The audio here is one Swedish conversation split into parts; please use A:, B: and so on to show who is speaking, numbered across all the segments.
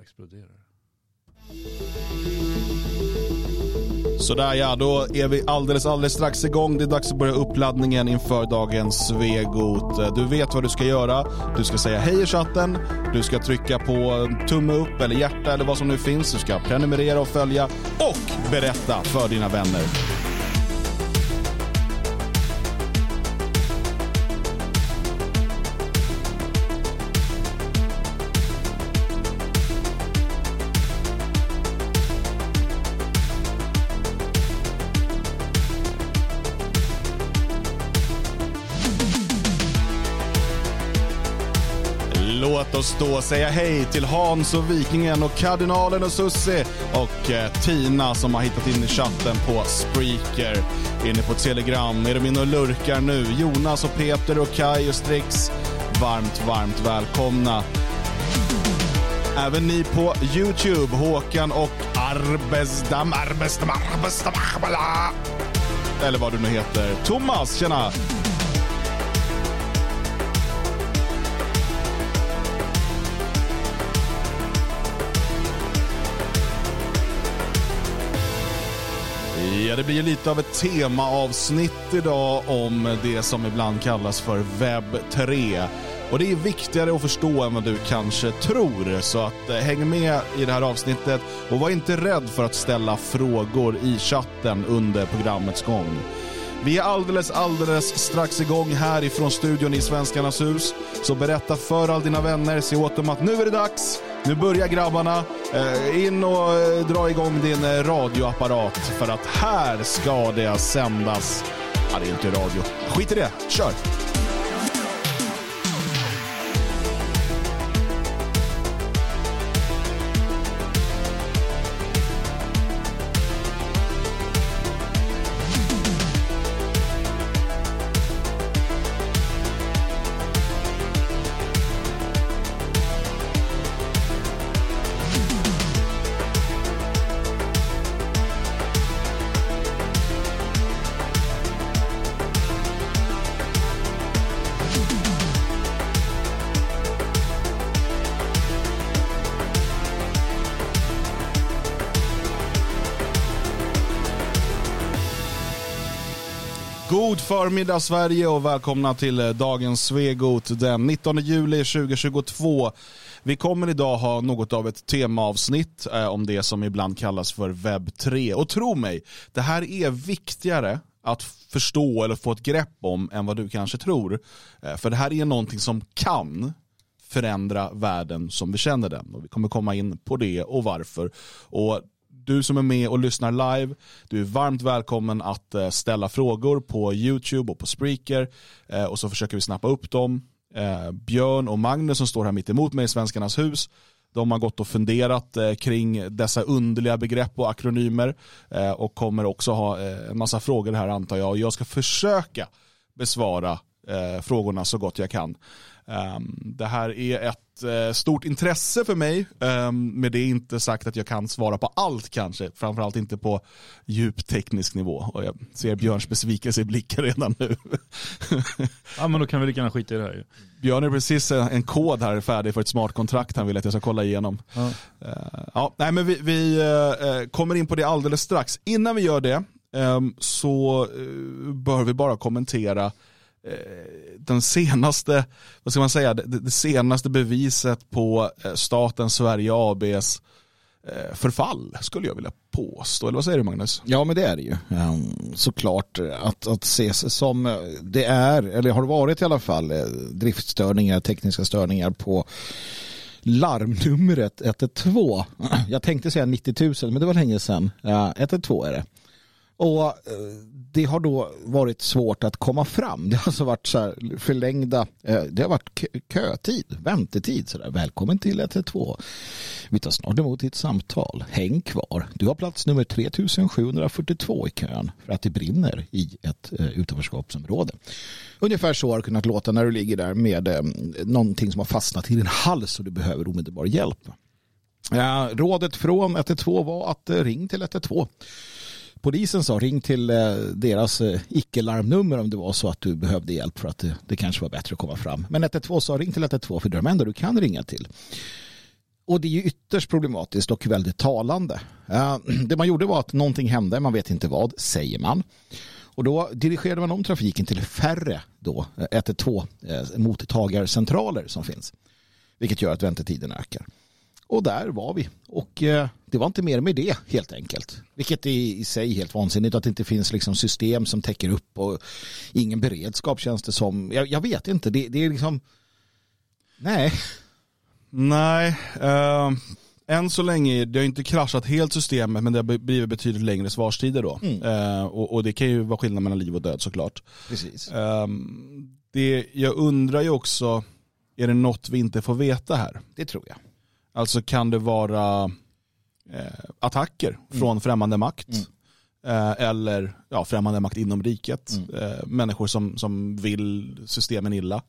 A: exploderar.
B: Sådär ja, då är vi alldeles, alldeles strax igång. Det är dags att börja uppladdningen inför dagens Svegot. Du vet vad du ska göra. Du ska säga hej i chatten. Du ska trycka på tumme upp eller hjärta eller vad som nu finns. Du ska prenumerera och följa och berätta för dina vänner. Oss då säga hej till Hans och Vikingen och Kardinalen och Sussi och eh, Tina som har hittat in i chatten på Spreaker. Inne på Telegram är de inne och lurkar nu. Jonas och Peter och Kai och Strix. Varmt, varmt välkomna. Även ni på Youtube, Håkan och Arbesdam, Arbesdam, Arbesdam, Arbala. Eller vad du nu heter. Thomas, tjena! Det blir lite av ett temaavsnitt idag om det som ibland kallas för webb 3. Och det är viktigare att förstå än vad du kanske tror, så att eh, häng med i det här avsnittet och var inte rädd för att ställa frågor i chatten under programmets gång. Vi är alldeles, alldeles strax igång härifrån studion i Svenskarnas hus. Så berätta för all dina vänner, se åt dem att nu är det dags. Nu börjar grabbarna. Eh, in och eh, dra igång din eh, radioapparat för att här ska det sändas. Ja, det är inte radio. Skit i det. Kör! God förmiddag Sverige och välkomna till eh, dagens Svegot den 19 juli 2022. Vi kommer idag ha något av ett temaavsnitt eh, om det som ibland kallas för webb 3. Och tro mig, det här är viktigare att förstå eller få ett grepp om än vad du kanske tror. Eh, för det här är någonting som kan förändra världen som vi känner den. Och vi kommer komma in på det och varför. Och du som är med och lyssnar live, du är varmt välkommen att eh, ställa frågor på YouTube och på Spreaker eh, och så försöker vi snappa upp dem. Eh, Björn och Magnus som står här mitt emot mig i Svenskarnas hus, de har gått och funderat kring dessa underliga begrepp och akronymer och kommer också ha en massa frågor här antar jag och jag ska försöka besvara frågorna så gott jag kan. Um, det här är ett uh, stort intresse för mig, um, med det inte sagt att jag kan svara på allt kanske, framförallt inte på djup teknisk nivå. Och jag ser Björns besvikelse i blicken redan nu.
A: ja men då kan vi lika gärna skita i det här
B: Björn är precis en, en kod här färdig för ett smart kontrakt han vill att jag ska kolla igenom. Ja. Uh, ja, nej, men vi, vi kommer in på det alldeles strax. Innan vi gör det um, så bör vi bara kommentera Eh, Eh, den senaste, vad ska man säga, det, det senaste beviset på eh, staten Sverige ABs eh, förfall skulle jag vilja påstå. Eller vad säger du Magnus?
C: Ja men det är det ju. Ehm, såklart att, att ses som det är, eller har varit i alla fall, driftstörningar, tekniska störningar på larmnumret 112. Jag tänkte säga 90 000 men det var länge sedan. 112 är det. Och eh, det har då varit svårt att komma fram. Det har alltså varit så förlängda, eh, det har varit kötid, väntetid. Så där. Välkommen till 112. Vi tar snart emot ditt samtal. Häng kvar. Du har plats nummer 3742 i kön för att det brinner i ett eh, utanförskapsområde. Ungefär så har det kunnat låta när du ligger där med någonting som har fastnat i din hals och du behöver omedelbar hjälp. Rådet från 112 var att ring till 112 polisen sa ring till eh, deras eh, icke-larmnummer om det var så att du behövde hjälp för att det, det kanske var bättre att komma fram. Men 112 sa ring till 112 för det är de enda du kan ringa till. och det är ju ytterst problematiskt och väldigt talande. Det man gjorde var att någonting hände, man vet inte vad, säger man. Och då dirigerade man om trafiken till färre då, 112 mottagarcentraler som finns. Vilket gör att väntetiden ökar. Och där var vi. Och eh, det var inte mer med det helt enkelt. Vilket är i sig helt vansinnigt att det inte finns liksom system som täcker upp och ingen beredskap känns det som. Jag, jag vet inte, det, det, är liksom... Nej.
B: Nej, uh, än så länge, det har inte kraschat helt systemet men det har blivit betydligt längre svarstider då. Mm. Uh, och, och, det kan ju vara skillnad mellan liv och död såklart.
C: Precis.
B: Uh, det, jag undrar ju också, är det något vi inte får veta här?
C: Det tror jag.
B: Alltså kan det vara eh, attacker mm. från främmande makt. Mm. Eh, eller ja, främmande makt inom riket. Mm. Eh, människor som, som vill systemen illa.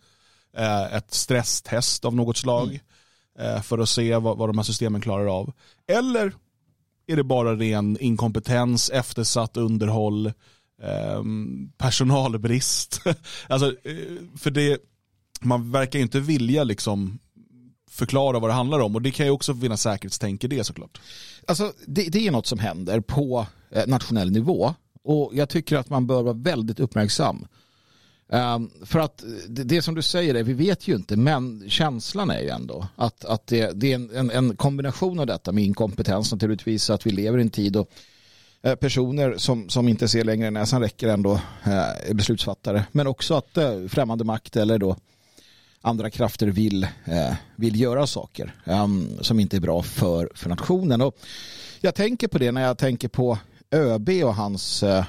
B: Eh, ett stresstest av något slag. Mm. Eh, för att se vad, vad de här systemen klarar av. Eller är det bara ren inkompetens, eftersatt underhåll, ehm, personalbrist. alltså, eh, för det, man verkar ju inte vilja liksom förklara vad det handlar om och det kan ju också finnas säkerhetstänk i det såklart.
C: Alltså det, det är något som händer på eh, nationell nivå och jag tycker att man bör vara väldigt uppmärksam. Um, för att det, det, som du säger, är, vi vet ju inte, men känslan är ju ändå att, att det, det är en, en, kombination av detta med inkompetens naturligtvis, att vi lever i en tid och eh, personer som, som inte ser längre än näsan räcker ändå eh, är beslutsfattare, men också att eh, främmande makt eller då andra krafter vill, eh, vill göra saker um, som inte är bra för, för nationen. Och jag tänker på det när jag tänker på ÖB och hans eh,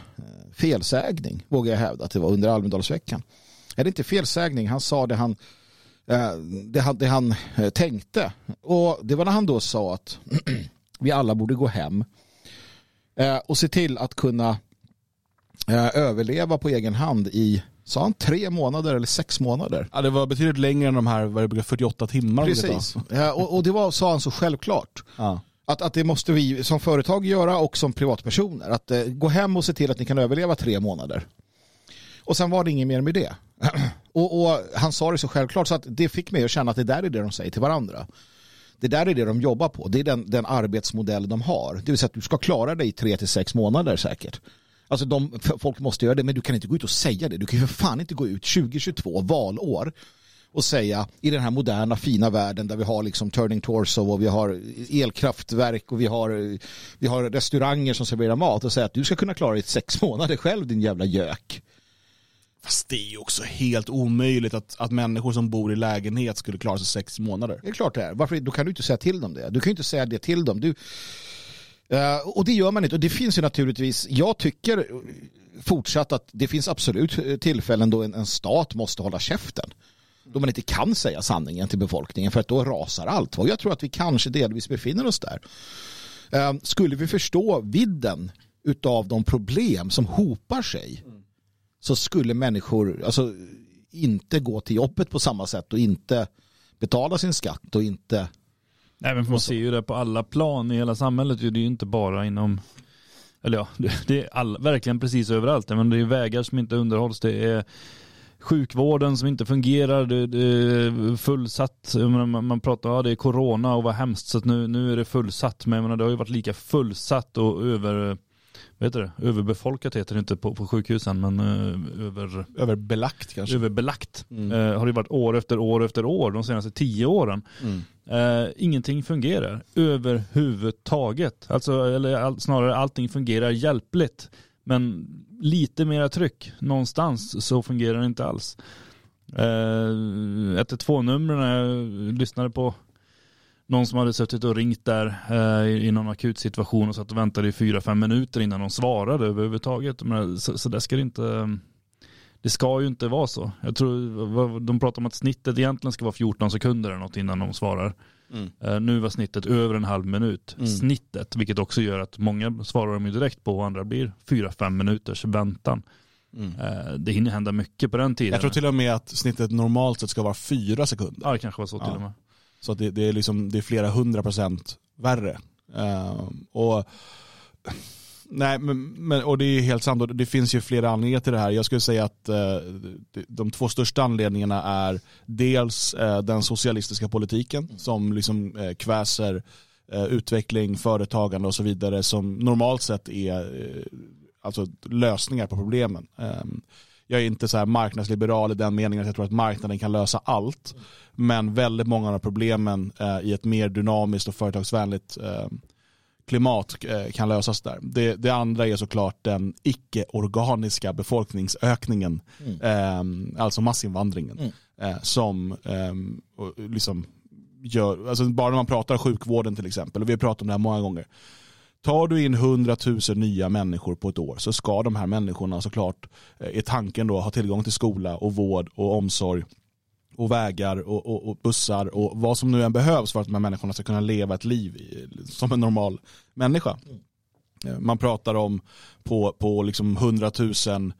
C: felsägning, vågar jag hävda att det var under Almedalsveckan. Är det inte felsägning? Han sa det han, eh, det han, det han eh, tänkte. Och det var när han då sa att vi alla borde gå hem eh, och se till att kunna eh, överleva på egen hand i Sa han tre månader eller sex månader?
B: Ja, det var betydligt längre än de här 48 timmar.
C: Precis, ja, och, och, det var, sa han så självklart. Ja. Att, att det måste vi som företag göra och som privatpersoner. Att eh, gå hem och se till att ni kan överleva tre månader. Och sen var det inget mer med det. och, och, han sa det så självklart så att det fick mig att känna att det där är det de säger till varandra. Det där är det de jobbar på. Det är den, den arbetsmodell de har. Det vill säga att du ska klara dig tre till sex månader säkert. Alltså de, folk måste göra det, men du kan inte gå ut och säga det. Du kan ju för fan inte gå ut 2022, valår, och säga i den här moderna fina världen där vi har liksom turning torso och vi har elkraftverk och vi har, vi har restauranger som serverar mat och säga att du ska kunna klara dig sex månader själv din jävla gök.
B: Fast det är ju också helt omöjligt att, att människor som bor i lägenhet skulle klara sig sex månader.
C: Det är klart det är. Varför, då kan du inte säga till dem det. Du kan ju inte säga det till dem. Du, Eh, och det gör man inte. Och det finns ju naturligtvis, jag tycker fortsatt att det finns absolut eh, tillfällen då en, en, stat måste hålla käften. Då man inte kan säga sanningen till befolkningen för att då rasar allt. Och jag tror att vi kanske delvis befinner oss där. Eh, skulle vi förstå vidden utav de problem som hopar sig så skulle människor alltså, inte gå till jobbet på samma sätt och inte betala sin skatt och inte
A: Nej men man ser ju det på alla plan i hela samhället. Det är ju inte bara inom, eller ja, det är all, verkligen precis överallt. Men det är vägar som inte underhålls. Det är sjukvården som inte fungerar. Det, det är fullsatt. Man, man pratar, ja det är corona och vad hemskt. Så nu, nu är det fullsatt. Men menar, det har ju varit lika fullsatt och över heter det? Överbefolkat heter det inte på, på sjukhusen men uh, över,
B: överbelagt kanske.
A: Överbelagt. Mm. Uh, har det varit år efter år efter år de senaste tio åren. Mm. Uh, ingenting fungerar överhuvudtaget. Alltså, eller all, snarare allting fungerar hjälpligt. Men lite mera tryck någonstans så fungerar det inte alls. Uh, 112-numren jag lyssnade på någon som hade suttit och ringt där eh, i någon akut situation och satt och väntade i fyra, fem minuter innan de svarade överhuvudtaget. Men, så, så där ska det inte, det ska ju inte vara så. Jag tror, de pratar om att snittet egentligen ska vara 14 sekunder eller något innan de svarar. Mm. Eh, nu var snittet över en halv minut. Mm. Snittet, vilket också gör att många svarar de ju direkt på och andra blir fyra, fem minuters väntan. Mm. Eh, det hinner hända mycket på den tiden.
B: Jag tror till och med att snittet normalt sett ska vara fyra sekunder.
A: Ja, det kanske var så till och med.
B: Så att det, det, är liksom, det är flera hundra procent värre. Uh, och nej, men, men, och det är helt sant. Och det finns ju flera anledningar till det här. Jag skulle säga att eh, de två största anledningarna är dels eh, den socialistiska politiken som liksom eh, kväser eh, utveckling, företagande och så vidare som normalt sett är eh, alltså lösningar på problemen. Jag är inte så här marknadsliberal i den meningen att jag tror att marknaden kan lösa allt. Men väldigt många av problemen eh, i ett mer dynamiskt och företagsvänligt eh, klimat eh, kan lösas där. Det, det, andra är såklart den icke-organiska befolkningsökningen, mm. eh, alltså massinvandringen, mm. eh, som eh, liksom gör, alltså bara när man pratar sjukvården till exempel, och vi har pratat om det här många gånger, Tar du in 100 000 nya människor på ett år så ska de här människorna såklart, i eh, tanken då, ha tillgång till skola och vård och omsorg och vägar och, och, och, bussar och vad som nu än behövs för att de här människorna ska kunna leva ett liv som en normal människa. Eh, man pratar om på, på liksom 100 000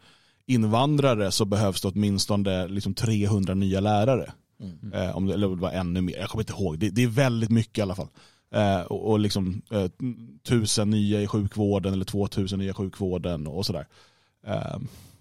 B: invandrare så behövs det åtminstone liksom 300 nya lärare. Mm. Eh, om det, eller det var ännu mer, jag kommer inte ihåg. Det, det är väldigt mycket i alla fall. Eh, och, och liksom eh, tusen nya i sjukvården eller två tusen nya i sjukvården och sådär. Eh,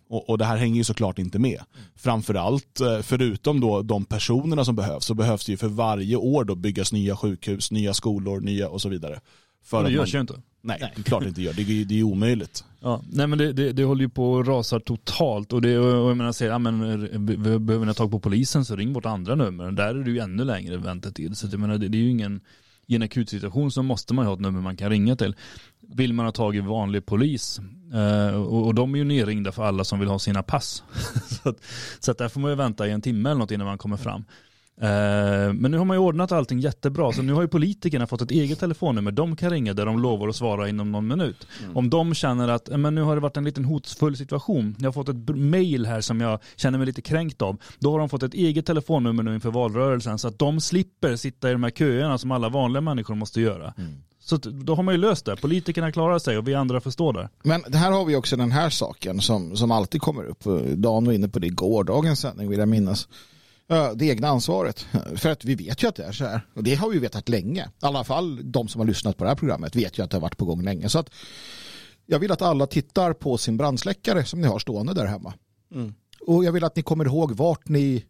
B: och, och, det här hänger ju såklart inte med. Framförallt, eh, förutom då de personerna som behövs, så behövs det ju för varje år då byggas nya sjukhus, nya skolor, nya och så vidare.
A: För det görs ju inte.
B: Nej, nej, det är klart det inte gör. Det är, det är omöjligt.
A: Ja, nej men det, det, det håller ju på att rasa totalt och, det, och jag menar, säger, ja, men, behöver ni ha tag på polisen så ring vårt andra nummer. Där är det ju ännu längre väntetid. Så jag menar, det, det är ju ingen, i en akutsituation så måste man ju ha ett nummer man kan ringa till. Vill man ha tag i vanlig polis eh, och, och, de är ju nerringda för alla som vill ha sina pass. så, att, så att där får man ju vänta i en timme eller något innan man kommer fram. Eh, men nu har man ju ordnat allting jättebra, så nu har ju politikerna fått ett eget telefonnummer. De kan ringa där de lovar att svara inom någon minut. Mm. Om de känner att men nu har det varit en liten hotfull situation, jag har fått ett mail här som jag känner mig lite kränkt av. Då har de fått ett eget telefonnummer nu inför valrörelsen så att de slipper sitta i de här köerna som alla vanliga människor måste göra. Mm. Så då har man ju löst det. Politikerna klarar sig och vi andra förstår det.
C: Men här har vi också den här saken som, som alltid kommer upp. Dan var inne på det i gårdagens sändning vill jag minnas det egna ansvaret. För att vi vet ju att det är så här. Och det har vi vetat länge. I alla fall de som har lyssnat på det här programmet vet ju att det har varit på gång länge. Så att jag vill att alla tittar på sin brandsläckare som ni har stående där hemma. Mm. Och jag vill att ni kommer ihåg vart ni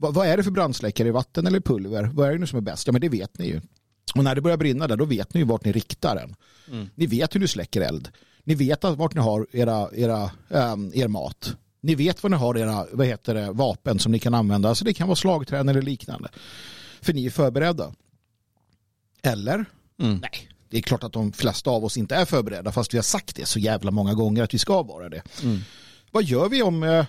C: vad, vad är det för brandsläckare? Vatten eller pulver? Vad är det nu som är bäst? Ja men det vet ni ju. Och när det börjar brinna där då vet ni ju vart ni riktar den. Mm. Ni vet hur ni släcker eld. Ni vet vart ni har era, era, um, er mat. Ni vet vad ni har era vad heter det, vapen som ni kan använda. Alltså det kan vara slagträn eller liknande. För ni är förberedda. Eller? Mm. Nej, det är klart att de flesta av oss inte är förberedda fast vi har sagt det så jävla många gånger att vi ska vara det. Mm. Vad gör vi om äh,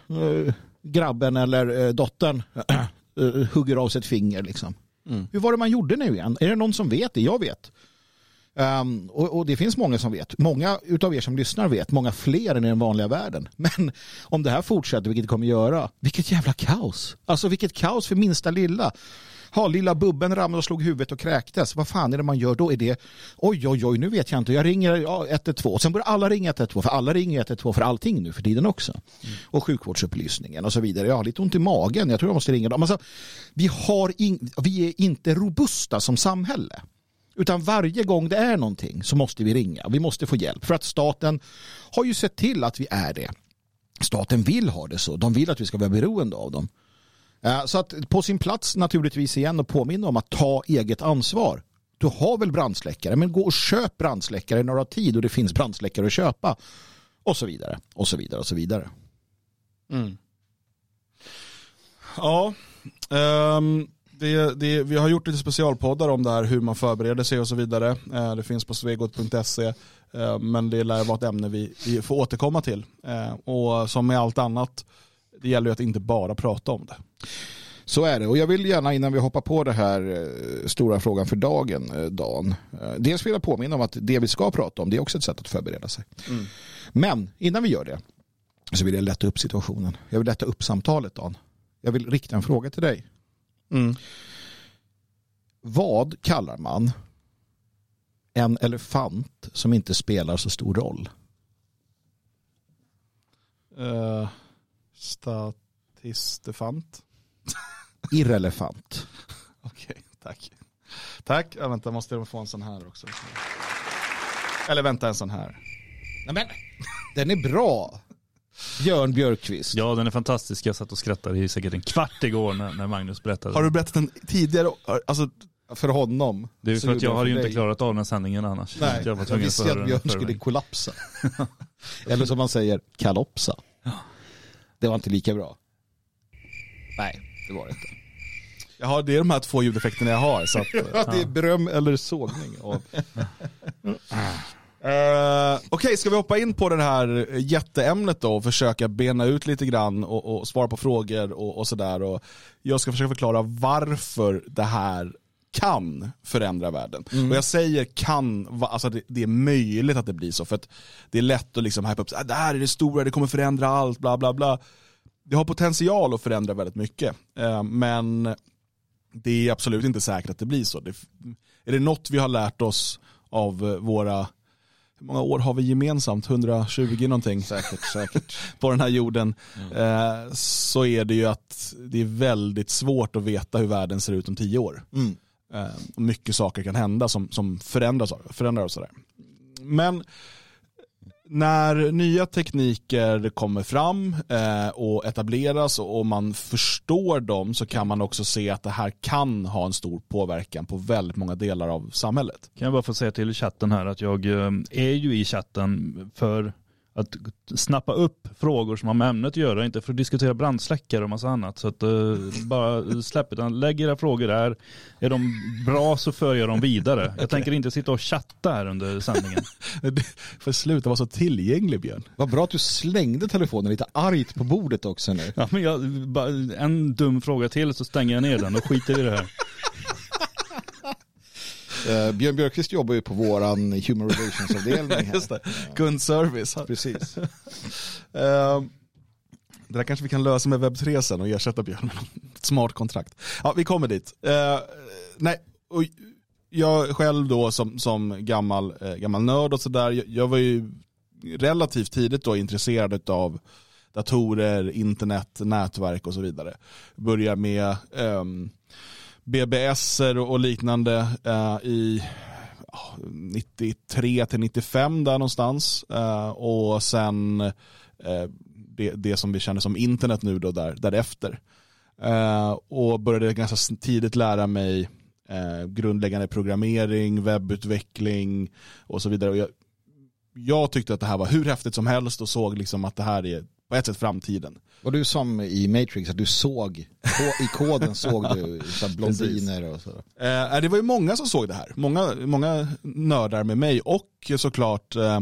C: grabben eller äh, dottern äh, hugger av sig ett finger liksom? Mm. Hur var det man gjorde nu igen? Är det någon som vet det? Jag vet. Um, och, och, det finns många som vet. Många av er som lyssnar vet. Många fler än i den vanliga världen. Men om det här fortsätter, vilket det kommer göra, vilket jävla kaos. Alltså vilket kaos för minsta lilla. Ha, lilla bubben ramlade och slog huvudet och kräktes. Vad fan är det man gör då? Är det oj, oj, oj, nu vet jag inte. Jag ringer ja, 112. Sen börjar alla ringa 112, för alla ringer 112 för allting nu för tiden också. Mm. Och sjukvårdsupplysningen och så vidare. Jag har lite ont i magen. Jag tror jag måste ringa dem. Alltså, vi, har in, vi är inte robusta som samhälle. Utan varje gång det är någonting så måste vi ringa. Vi måste få hjälp. För att staten har ju sett till att vi är det. Staten vill ha det så. De vill att vi ska vara beroende av dem. Så att på sin plats naturligtvis igen och påminna om att ta eget ansvar. Du har väl brandsläckare, men gå och köp brandsläckare när du har tid och det finns brandsläckare att köpa. Och så vidare, och så vidare, och så vidare.
B: Mm. Ja, um, det, det, vi har gjort lite specialpoddar om det här, hur man förbereder sig och så vidare. Eh, det finns på svegot.se. Eh, men det lär vara ett ämne vi, vi får återkomma till. Eh, och som med allt annat, det gäller ju att inte bara prata om det.
C: Så är det. Och jag vill gärna innan vi hoppar på det här stora frågan för dagen, Dan. Dels vill jag påminna om att det vi ska prata om det är också ett sätt att förbereda sig. Mm. Men innan vi gör det så vill jag lätta upp situationen. Jag vill lätta upp samtalet, Dan. Jag vill rikta en fråga till dig. Mm. Vad kallar man en elefant som inte spelar så stor roll?
B: Uh, statistefant.
C: Irrelevant.
B: Okej, okay, tack. Tack, ja, vänta, måste jag få en sån här också. Eller vänta, en sån här.
C: Nej, men, den är bra. Björn Björkqvist.
A: Ja, den är fantastisk. Jag satt och skrattade i säkert en kvart igår när, när Magnus berättade.
B: Har du berättat den tidigare? Alltså,
C: För honom.
A: det är för att jag hade ju inte klarat av den sändningen annars.
C: Nej,
A: jag var
C: jag
A: att
C: visste att
A: höra
C: Björn skulle kollapsa. Eller som man säger, kalopsa. Det var inte lika bra. Nej, det var det inte.
B: ja, det är de här två ljudeffekterna jag har. Så att,
C: Ja, det är beröm eller sågning av.
B: Eh, Okej, ska vi hoppa in på det här jätteämnet då och försöka bena ut lite grann och, och svara på frågor och, och sådär. Och Jag ska försöka förklara varför det här kan förändra världen. Och jag säger kan, alltså det, det är möjligt att det blir så. För att det är lätt att liksom hypa upp, "Ah, det här är det stora, det kommer förändra allt, bla bla bla. Det har potential att förändra väldigt mycket. Eh, men det är absolut inte säkert att det blir så. Det, är det något vi har lärt oss av eh, våra, hur många år har vi gemensamt? 120 någonting
C: Säkert, säkert.
B: på den här jorden. Eh, så är det ju att det är väldigt svårt att veta hur världen ser ut om tio år.
C: Mm.
B: Eh, och mycket saker kan hända som, som förändras, förändrar oss. Sådär. Men när nya tekniker kommer fram eh, och etableras och man förstår dem så kan man också se att det här kan ha en stor påverkan på väldigt många delar av samhället.
A: Kan jag bara få säga till chatten här att jag eh, är ju i chatten för att snappa upp frågor som har med ämnet att göra, inte för att diskutera brandsläckare och massa annat. Så att uh, bara släpp utan lägg era frågor där. Är de bra så för jag dem vidare. Jag tänker inte sitta och chatta här under sändningen.
B: För sluta vara så tillgänglig Björn.
C: Vad bra att du slängde telefonen lite argt på bordet också nu.
A: Ja, men jag, bara, en dum fråga till så stänger jag ner den och skiter i det här.
C: Uh, Björn Björkqvist jobbar ju på våran Human Relations-avdelning.
B: Just det. Kundservice.
C: Precis.
B: Eh, det där kanske vi kan lösa med webb 3 sen och ersätta Björn med ett smart kontrakt. Ja, vi kommer dit. Eh, nej, och jag själv då som, som gammal, eh, gammal nörd och sådär, jag, jag var ju relativt tidigt då intresserad av datorer, internet, nätverk och så vidare. Börjar med ehm, BBS och liknande eh, i 93 till 95 där någonstans. Eh, och sen eh, det, det som vi känner som internet nu då där, därefter. Eh, och började ganska tidigt lära mig eh, grundläggande programmering, webbutveckling och så vidare. Och jag, jag tyckte att det här var hur häftigt som helst och såg liksom att det här är på ett sätt framtiden.
C: Och du som i Matrix, att du såg, i koden såg du så blondiner och sådär.
B: Eh, det var ju många som såg det här. Många, många nördar med mig och såklart eh,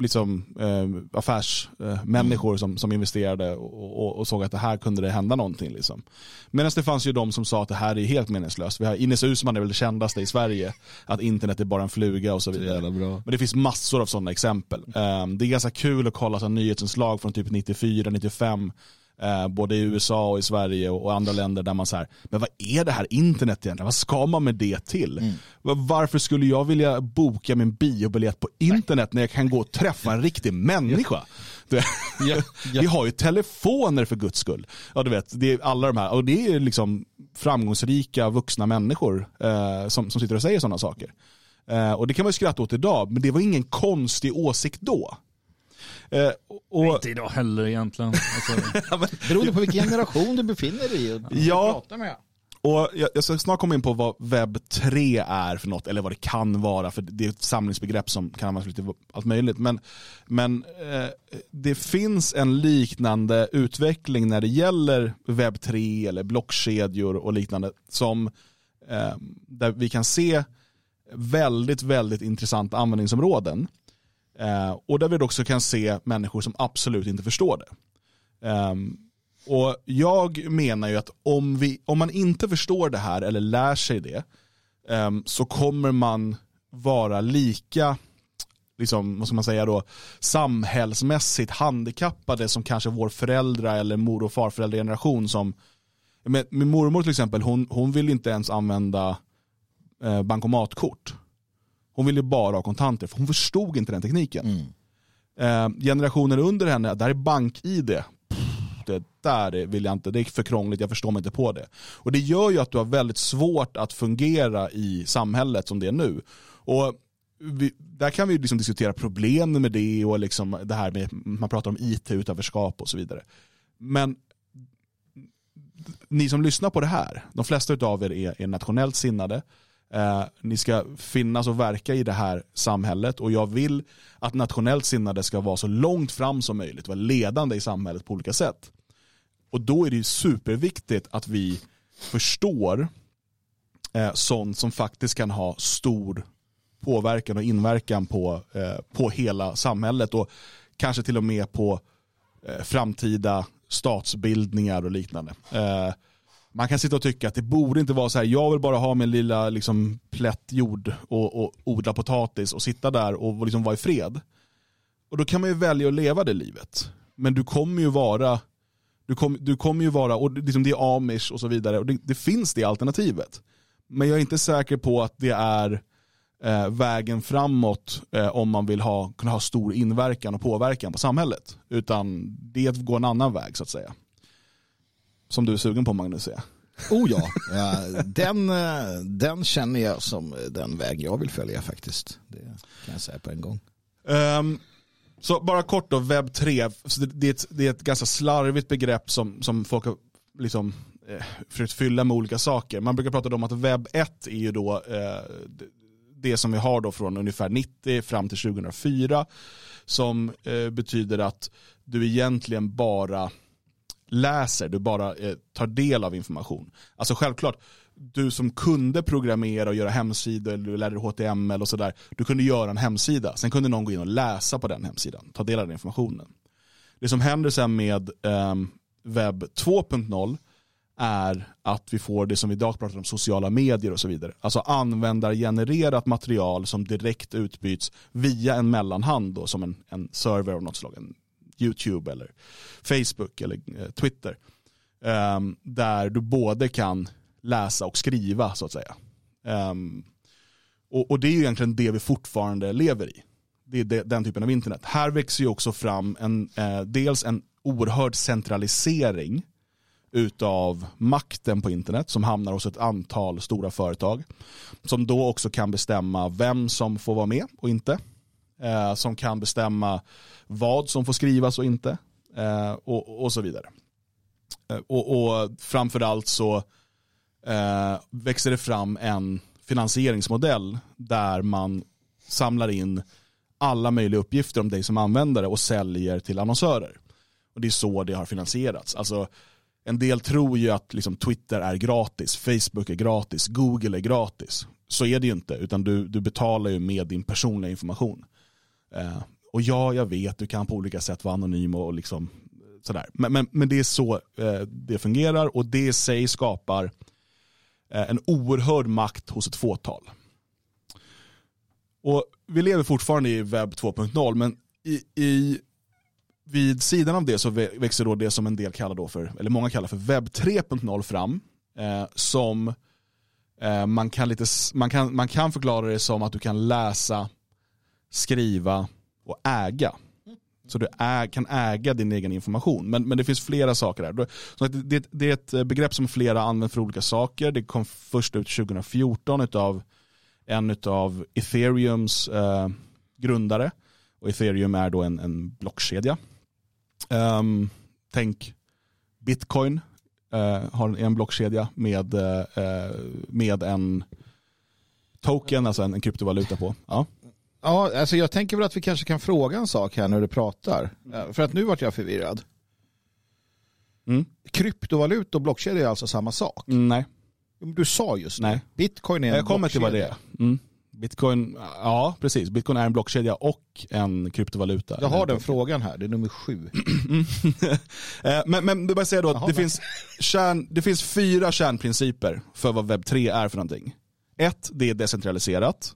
B: liksom, eh, affärsmänniskor som, som investerade och, och, och såg att det här kunde det hända någonting. Liksom. Medan det fanns ju de som sa att det här är helt meningslöst. Vi har Ines Uusmann är väl det kändaste i Sverige. Att internet är bara en fluga och så vidare.
C: bra.
B: Men det finns massor av sådana exempel. Eh, det är ganska kul att kolla så nyhetsinslag från typ 94, 95 Eh, både i USA och i Sverige och, andra länder där man så här, men vad är det här internet egentligen? Vad ska man med det till? Va- Varför skulle jag vilja boka min biobiljett på internet när jag kan gå och träffa en riktig människa? Det, Vi har ju telefoner för guds skull. Ja, du vet, det är alla de här, och det är liksom framgångsrika vuxna människor eh, som, som sitter och säger sådana saker. Eh, och det kan man ju skratta åt idag, men det var ingen konstig åsikt då. Eh, och,
A: Inte idag heller egentligen. Alltså,
C: Beroende på vilken generation du befinner dig i. och
B: Ja.
C: pratar med.
B: Och jag, jag ska snart komma in på vad webb 3 är för något, eller vad det kan vara, för det är ett samlingsbegrepp som kan användas lite allt möjligt. Men, men eh, det finns en liknande utveckling när det gäller webb 3 eller blockkedjor och liknande, som eh, där vi kan se väldigt, väldigt intressanta användningsområden. Eh, och där vi också kan se människor som absolut inte förstår det. Eh, och jag menar ju att om, vi, om man inte förstår det här eller lär sig det eh, så kommer man vara lika liksom, vad ska man säga då, samhällsmässigt handikappade som kanske vår föräldrar eller mor och farföräldrageneration som med, min mormor till exempel, hon, hon vill inte ens använda eh, bankomatkort. Hon ville bara ha kontanter, för hon förstod inte den tekniken.
C: Mm.
B: Eh, generationen under henne, där är bank-id. Det där är- vill jag inte, det är för krångligt, jag förstår mig inte på det. Och det gör ju att du har väldigt svårt att fungera i samhället som det är nu. Och vi, där kan vi liksom diskutera problemen med det och liksom det här med, man pratar om it-utanförskap och så vidare. Men ni som lyssnar på det här, de flesta av er är, är nationellt sinnade. Eh, ni ska finnas och verka i det här samhället och jag vill att nationellt sinnade ska vara så långt fram som möjligt, vara ledande i samhället på olika sätt. Och då är det superviktigt att vi förstår eh, sånt som faktiskt kan ha stor påverkan och inverkan på, eh, på hela samhället och kanske till och med på eh, framtida statsbildningar och liknande. Eh, man kan sitta och tycka att det borde inte vara så här, jag vill bara ha min lilla liksom, plätt jord och, och odla potatis och sitta där och liksom vara i fred. Och då kan man ju välja att leva det livet. Men du kommer ju vara, du, kom, du kommer ju vara, och liksom det är amish och så vidare, och det, det finns det alternativet. Men jag är inte säker på att det är eh, vägen framåt eh, om man vill ha, kunna ha stor inverkan och påverkan på samhället. Utan det är att gå en annan väg så att säga. Som du är sugen på Magnus? Ja.
C: Oh ja, den, eh, den känner jag som den väg jag vill följa faktiskt. Det kan jag säga på en gång.
B: Um, så bara kort då, webb 3. Det, är ett, det är ett ganska slarvigt begrepp som, som folk har liksom, eh, försökt fylla med olika saker. Man brukar prata om att webb 1 är ju då eh, det som vi har då från ungefär 90 fram till 2004. Som eh, betyder att du egentligen bara läser, du bara eh, tar del av information. Alltså självklart, du som kunde programmera och göra hemsidor, eller du lärde dig HTML och sådär, du kunde göra en hemsida. Sen kunde någon gå in och läsa på den hemsidan, ta del av den informationen. Det som händer sen med eh, webb 2.0 är att vi får det som vi idag pratar om sociala medier och så vidare. Alltså användargenererat material som direkt utbyts via en mellanhand då, som en, en server av något slag, en YouTube eller Facebook eller eh, Twitter. Um, där du både kan läsa och skriva så att säga. Um, och, och, det är ju egentligen det vi fortfarande lever i. Det är den typen av internet. Här växer ju också fram en, eh, dels en oerhörd centralisering utav makten på internet som hamnar hos ett antal stora företag. Som då också kan bestämma vem som får vara med och inte. Eh, som kan bestämma vad som får skrivas och inte. Eh, och, och så vidare. Eh, och, och framförallt så eh, växer det fram en finansieringsmodell där man samlar in alla möjliga uppgifter om dig som användare och säljer till annonsörer. Och Det är så det har finansierats. Alltså, en del tror ju att liksom, Twitter är gratis, Facebook är gratis, Google är gratis. Så är det ju inte, utan du, du betalar ju med din personliga information. Eh, och ja, jag vet, du kan på olika sätt vara anonym och liksom sådär. Men, men, men det är så eh, det fungerar och det i sig skapar eh, en oerhörd makt hos ett fåtal. Och vi lever fortfarande i webb 2.0 men i, i, vid sidan av det så växer då det som en del kallar då för, eller många kallar för webb 3.0 fram. Eh, som eh, man, kan lite, man, kan, man kan förklara det som att du kan läsa, skriva och äga. Så du är, kan äga din egen information. Men, men det finns flera saker där. Så det, det, är ett begrepp som flera använder för olika saker. Det kom först ut 2014 av en av ethereums eh, grundare. Och ethereum är då en, en blockkedja. Um, tänk bitcoin eh, har en blockkedja med, eh, eh, med en token, alltså en, en kryptovaluta på. Ja.
C: Ja, alltså jag tänker väl att vi kanske kan fråga en sak här när du pratar. För att nu vart jag förvirrad. Mm. Kryptovaluta och blockkedja är alltså samma sak?
B: Mm, nej.
C: Du sa just
B: Nej.
C: Bitcoin är en
B: Jag kommer till vad det är. Mm. Bitcoin, ja precis. Bitcoin är en blockkedja och en kryptovaluta.
C: Jag har den frågan här, det är nummer sju.
B: Eh, men, men det bara säga då att det finns, kärn, det finns fyra kärnprinciper för vad webb 3 är för någonting. Ett, det är decentraliserat.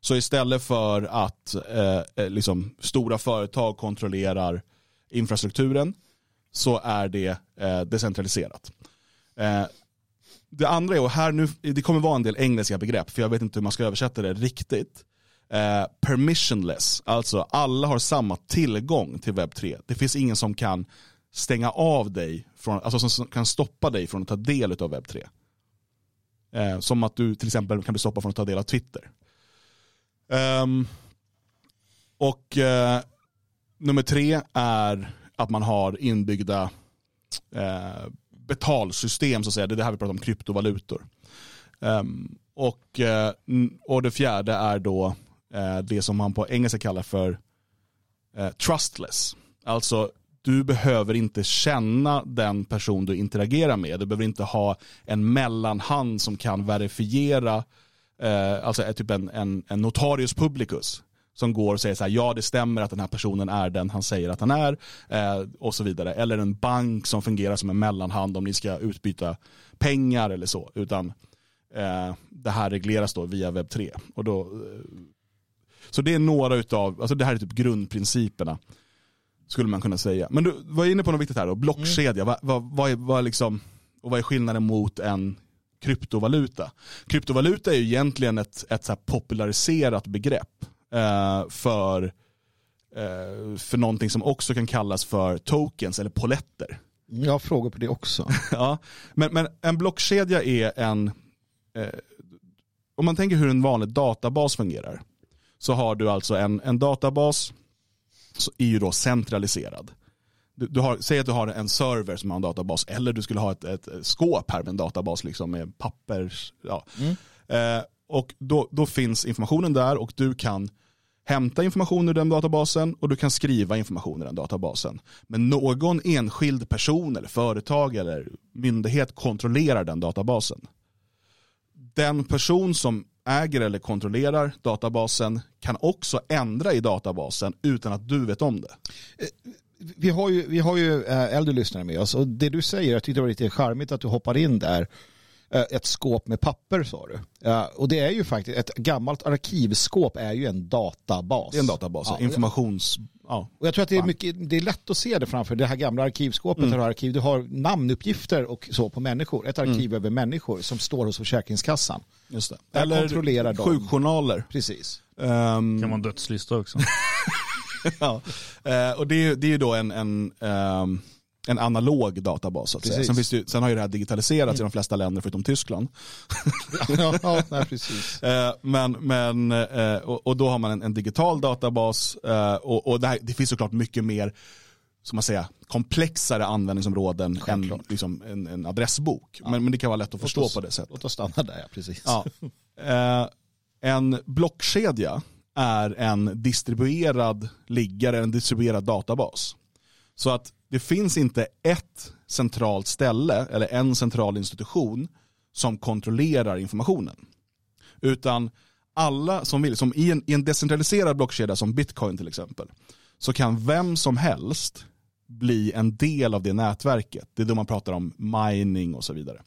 B: Så istället för att eh, eh, liksom, stora företag kontrollerar infrastrukturen så är det eh, decentraliserat. Eh, det andra är, och här nu, det kommer vara en del engelska begrepp för jag vet inte hur man ska översätta det riktigt. Eh, permissionless, alltså alla har samma tillgång till webb 3. Det finns ingen som kan stänga av dig, från, alltså som kan stoppa dig från att ta del av webb 3. Eh, som att du till exempel kan bli stoppad från att ta del av Twitter. Um, och uh, nummer tre är att man har inbyggda uh, betalsystem, så att säga. det är det här vi pratar om, kryptovalutor. Um, och, uh, och det fjärde är då det som man på engelska kallar för trustless. Alltså du behöver inte känna den person du interagerar med. Du behöver inte ha en mellanhand som kan verifiera, eh, alltså är typ en, en, en notarius publicus som går och säger så här, ja det stämmer att den här personen är den han säger att han är eh, och så vidare. Eller en bank som fungerar som en mellanhand om ni ska utbyta pengar eller så. Utan eh, det här regleras då via webb 3. Och då, eh, så det är några utav, alltså det här är typ grundprinciperna. Skulle man kunna säga. Men du var inne på något viktigt här då, blockkedja. Vad, vad, vad, är, vad, är liksom, och vad är skillnaden mot en kryptovaluta? Kryptovaluta är ju egentligen ett, ett så här populariserat begrepp eh, för, eh, för någonting som också kan kallas för tokens eller poletter.
C: Jag har frågor på det också.
B: Ja, men, men en blockkedja är en, eh, om man tänker hur en vanlig databas fungerar, så har du alltså en, en databas, så är ju då centraliserad. Du, du har, säg att du har en server som har en databas, eller du skulle ha ett, ett skåp här med en databas liksom med pappers. Ja. Eh, och då, då finns informationen där och du kan hämta information ur den databasen och du kan skriva information i den databasen. Men någon enskild person eller företag eller myndighet kontrollerar den databasen. Den person som äger eller kontrollerar databasen kan också ändra i databasen utan att du vet om det.
C: Vi har ju, vi har ju eh, äldre lyssnare med oss och det du säger, jag tyckte det var lite charmigt att du hoppar in där. Eh, Ett skåp med papper sa du. Eh, Och det är ju faktiskt, ett gammalt arkivskåp är ju en databas.
B: Det är en databas,
C: Ja,
B: informations... Ja.
C: Och jag tror att det är, mycket, det är lätt att se det framför det här gamla arkivskåpet.
B: Mm.
C: Har arkiv, du har namnuppgifter och så på människor. Ett arkiv över människor som står hos Försäkringskassan.
B: Just det.
C: Där kontrollerar de.
B: sjukjournaler.
C: Precis.
B: Ehm,
A: Kan en dödslista också.
B: ja. Eh, och det är, ju- det är ju då en, en, ehm, en analog databas. Så att säga. Sen, ju- sen har ju det här digitaliserats i de flesta länder förutom Tyskland.
C: ja, ja, nej, precis.
B: Eh, men, men, eh, och, då har man en, en digital databas och, och det, här, det finns såklart mycket mer som man säger, komplexare användningsområden än
C: Självklart.
B: liksom, en, en adressbok. Men, men det kan vara lätt att förstå
C: oss-
B: på det sättet.
C: Låt oss stanna där, ja, precis.
B: Ja. Eh, en blockkedja är en distribuerad liggare, en distribuerad databas. Så att det finns inte ett centralt ställe eller en central institution som kontrollerar informationen. Utan alla som vill, som i en, i en decentraliserad blockkedja som bitcoin till exempel, så kan vem som helst bli en del av det nätverket. Det är då man pratar om mining och så vidare.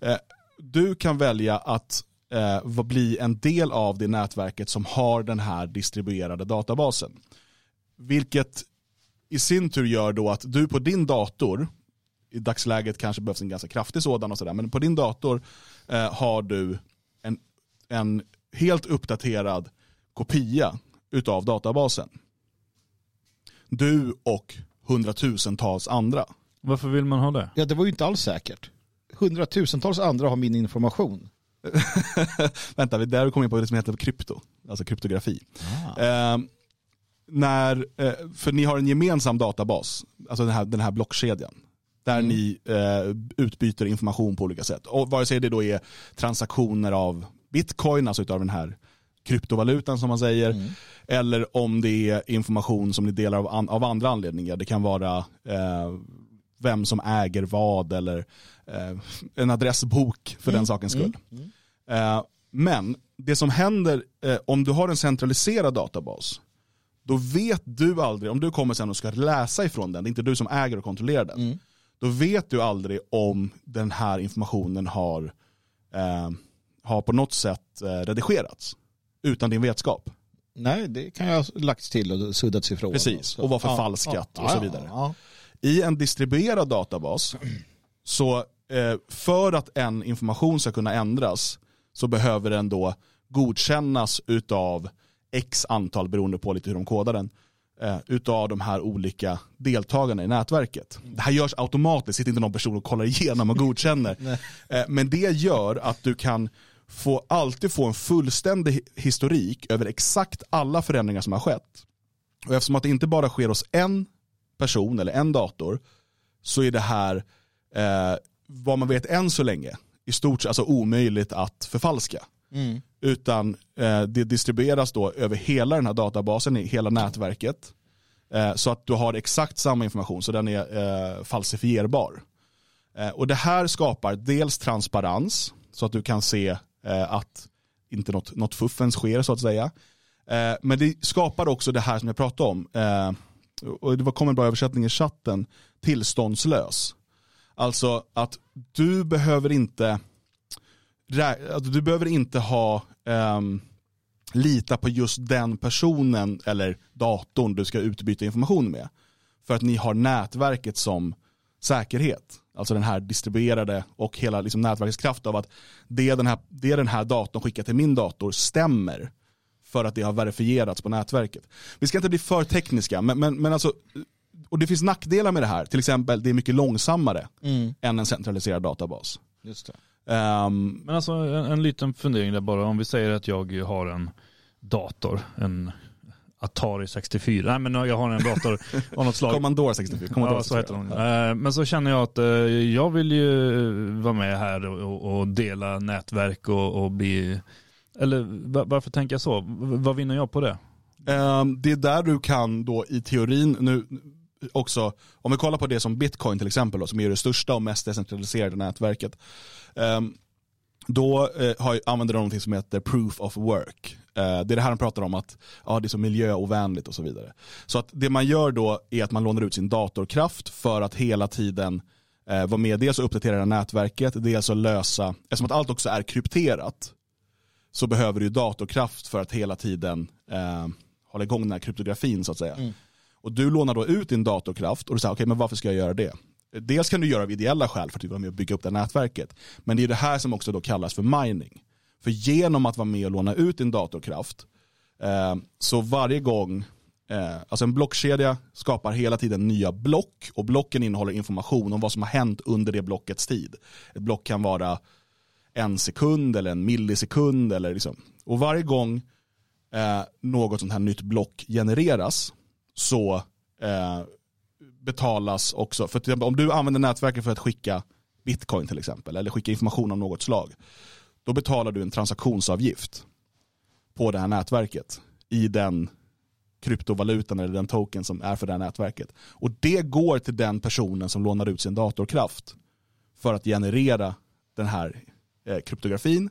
B: Eh, du kan välja att eh, bli en del av det nätverket som har den här distribuerade databasen. Vilket i sin tur gör då att du på din dator, i dagsläget kanske behövs en ganska kraftig sådan och sådär, men på din dator eh, har du en, en helt uppdaterad kopia utav databasen. Du och hundratusentals andra.
A: Varför vill man ha det?
C: Ja, det var ju inte alls säkert. Hundratusentals andra har min information.
B: Vänta, vi- där kommer in på det som heter krypto, alltså kryptografi. Eh, när, eh, för ni har en gemensam databas, alltså den här, den här blockkedjan. Där ni eh, utbyter information på olika sätt. Och vare sig det då är transaktioner av bitcoin, alltså utav den här kryptovalutan som man säger. Eller om det är information som ni delar av, an, av andra anledningar. Det kan vara eh, vem som äger vad eller eh, en adressbok för den sakens skull. Eh, men det som händer eh, om du har en centraliserad databas, då vet du aldrig, om du kommer sen och ska läsa ifrån den, det är inte du som äger och kontrollerar den, då vet du aldrig om den här informationen har, eh, har på något sätt eh, redigerats utan din vetskap.
C: Nej, det kan jag ha lagts till och suddats ifrån.
B: Precis,
C: Så-
B: och var förfalskat och så vidare.
C: Ja,
B: I en distribuerad databas, så eh, för att en information ska kunna ändras så behöver den då godkännas utav x antal, beroende på lite hur de kodar den, eh, utav de här olika deltagarna i nätverket. Det här görs automatiskt, sitter inte någon person och kollar igenom och godkänner. eh, men det gör att du kan få, alltid få en fullständig historik över exakt alla förändringar som har skett. Och eftersom att det inte bara sker hos en person eller en dator så är det här, eh, vad man vet än så länge, i stort alltså omöjligt att förfalska.
C: Mm.
B: Utan eh, det distribueras då över hela den här databasen, i hela nätverket. Eh, så att du har exakt samma information, så den är eh, falsifierbar. Eh, och det här skapar dels transparens, så att du kan se eh, att inte något, något fuffens sker så att säga. Men det skapar också det här som jag pratade om, och det kom en bra översättning i chatten, tillståndslös. Alltså att du behöver inte alltså, du behöver inte ha um, lita på just den personen eller datorn du ska utbyta information med. För att ni har nätverket som säkerhet. Alltså den här distribuerade och hela liksom nätverkets kraft av att det den, här, det den här datorn skickar till min dator stämmer för att det har verifierats på nätverket. Vi ska inte bli för tekniska, men, men, men alltså, och det finns nackdelar med det här. Till exempel, det är mycket långsammare mm. än en centraliserad databas.
C: Just det.
A: Um, Men alltså en, en, liten fundering där bara. Om vi säger att jag har en dator, en Atari 64. Nej men jag har en dator av något slag.
B: Commodore 64. Commodore
A: ja, så heter den. Ja. Men så känner jag att eh, jag vill ju vara med här och, och dela nätverk och, och, bli, eller varför tänker jag så? Vad vinner jag på det?
B: Ehm, det är där du kan då i teorin, nu också, om vi kollar på det som bitcoin till exempel, då, som är det största och mest decentraliserade nätverket. Ehm, då eh, använder de någonting som heter proof of work. Eh, det är det här de pratar om att ja, det är så miljöovänligt och så vidare. Så att det man gör då är att man lånar ut sin datorkraft för att hela tiden eh, vara med, dels att uppdatera nätverket, dels att lösa, eftersom att allt också är krypterat, så behöver du datorkraft för att hela tiden eh, hålla igång den här kryptografin så att säga. Mm. Och du lånar då ut din datorkraft och du säger, okej okay, men varför ska jag göra det? Dels kan du göra av ideella skäl för att du vill med och bygga upp det nätverket. Men det är det här som också då kallas för mining. För genom att vara med och låna ut din datorkraft, eh, så varje gång, eh, alltså en blockkedja skapar hela tiden nya block och blocken innehåller information om vad som har hänt under det blockets tid. Ett block kan vara en sekund eller en millisekund. Eller liksom. Och varje gång eh, något sånt här nytt block genereras så eh, betalas också, för om du använder nätverket för att skicka bitcoin till exempel, eller skicka information av något slag, då betalar du en transaktionsavgift på det här nätverket i den kryptovalutan eller den token som är för det här nätverket. Och det går till den personen som lånar ut sin datorkraft för att generera den här eh, kryptografin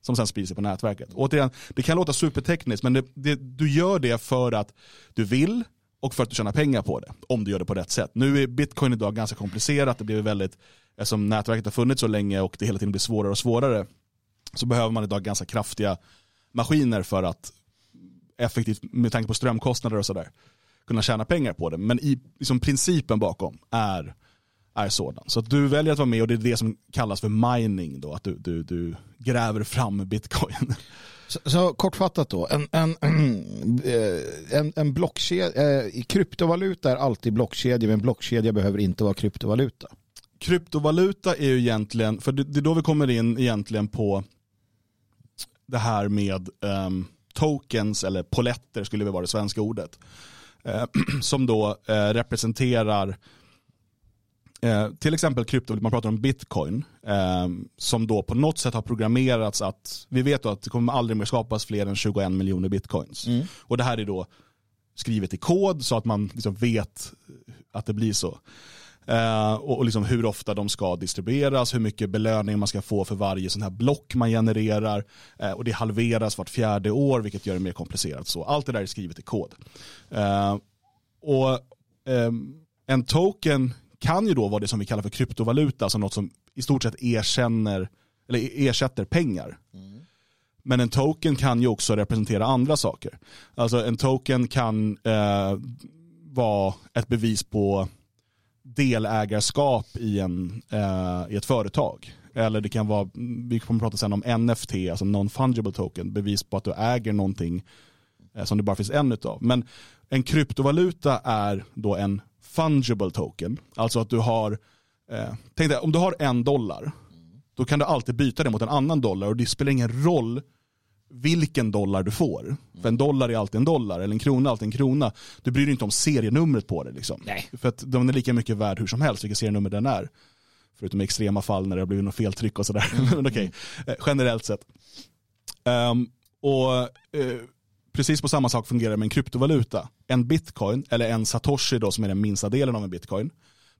B: som sen sprider sig på nätverket. Återigen, det kan låta supertekniskt men det, det, du gör det för att du vill, och för att du tjänar pengar på det. Om du gör det på rätt sätt. Nu är bitcoin idag ganska komplicerat. Det blir väldigt, eftersom nätverket har funnits så länge och det hela tiden blir svårare och svårare så behöver man idag ganska kraftiga maskiner för att effektivt, med tanke på strömkostnader och sådär, kunna tjäna pengar på det. Men i, liksom principen bakom är, är sådan. Så att du väljer att vara med och det är det som kallas för mining då, att du, du, du gräver fram bitcoin.
C: Så, så, kortfattat då, en, en, eh, en, en blockkedja, eh, kryptovaluta är alltid blockkedja men blockkedja behöver inte vara kryptovaluta.
B: Kryptovaluta är ju egentligen, för det, det är då vi kommer in egentligen på det här med um, tokens eller poletter skulle vi vara det svenska ordet. Uh, som då uh, representerar Eh, till exempel krypto, man pratar om bitcoin, eh, som då på något sätt har programmerats att, vi vet att det kommer aldrig mer skapas fler än 21 miljoner bitcoins. Mm. Och det här är då skrivet i kod så att man liksom vet att det blir så. Eh, och, och liksom hur ofta de ska distribueras, hur mycket belöning man ska få för varje sån här block man genererar. Eh, och det halveras vart fjärde år vilket gör det mer komplicerat. Så allt det där är skrivet i kod. Eh, och ehm, en token kan ju då vara det som vi kallar för kryptovaluta, alltså något som i stort sett erkänner, eller ersätter pengar. Mm. Men en token kan ju också representera andra saker. Alltså en token kan eh, vara ett bevis på delägarskap i, en, eh, i ett företag. Eller det kan vara, vi kommer prata sen om NFT, alltså non-fungible token, bevis på att du äger någonting eh, som det bara finns en utav. Men en kryptovaluta är då en fungible token. Alltså att du har, eh, tänk dig, om du har en dollar, då kan du alltid byta det mot en annan dollar och det spelar ingen roll vilken dollar du får. För en dollar är alltid en dollar, eller en krona är alltid en krona. Du bryr dig inte om serienumret på det. Liksom.
C: Nej.
B: För att den är lika mycket värd hur som helst, vilket serienummer den är. Förutom i extrema fall när det har blivit något feltryck och sådär. Men okej, eh, generellt sett. Ehm, och eh, precis på samma sak fungerar det med en kryptovaluta. En bitcoin, eller en satoshi då som är den minsta delen av en bitcoin,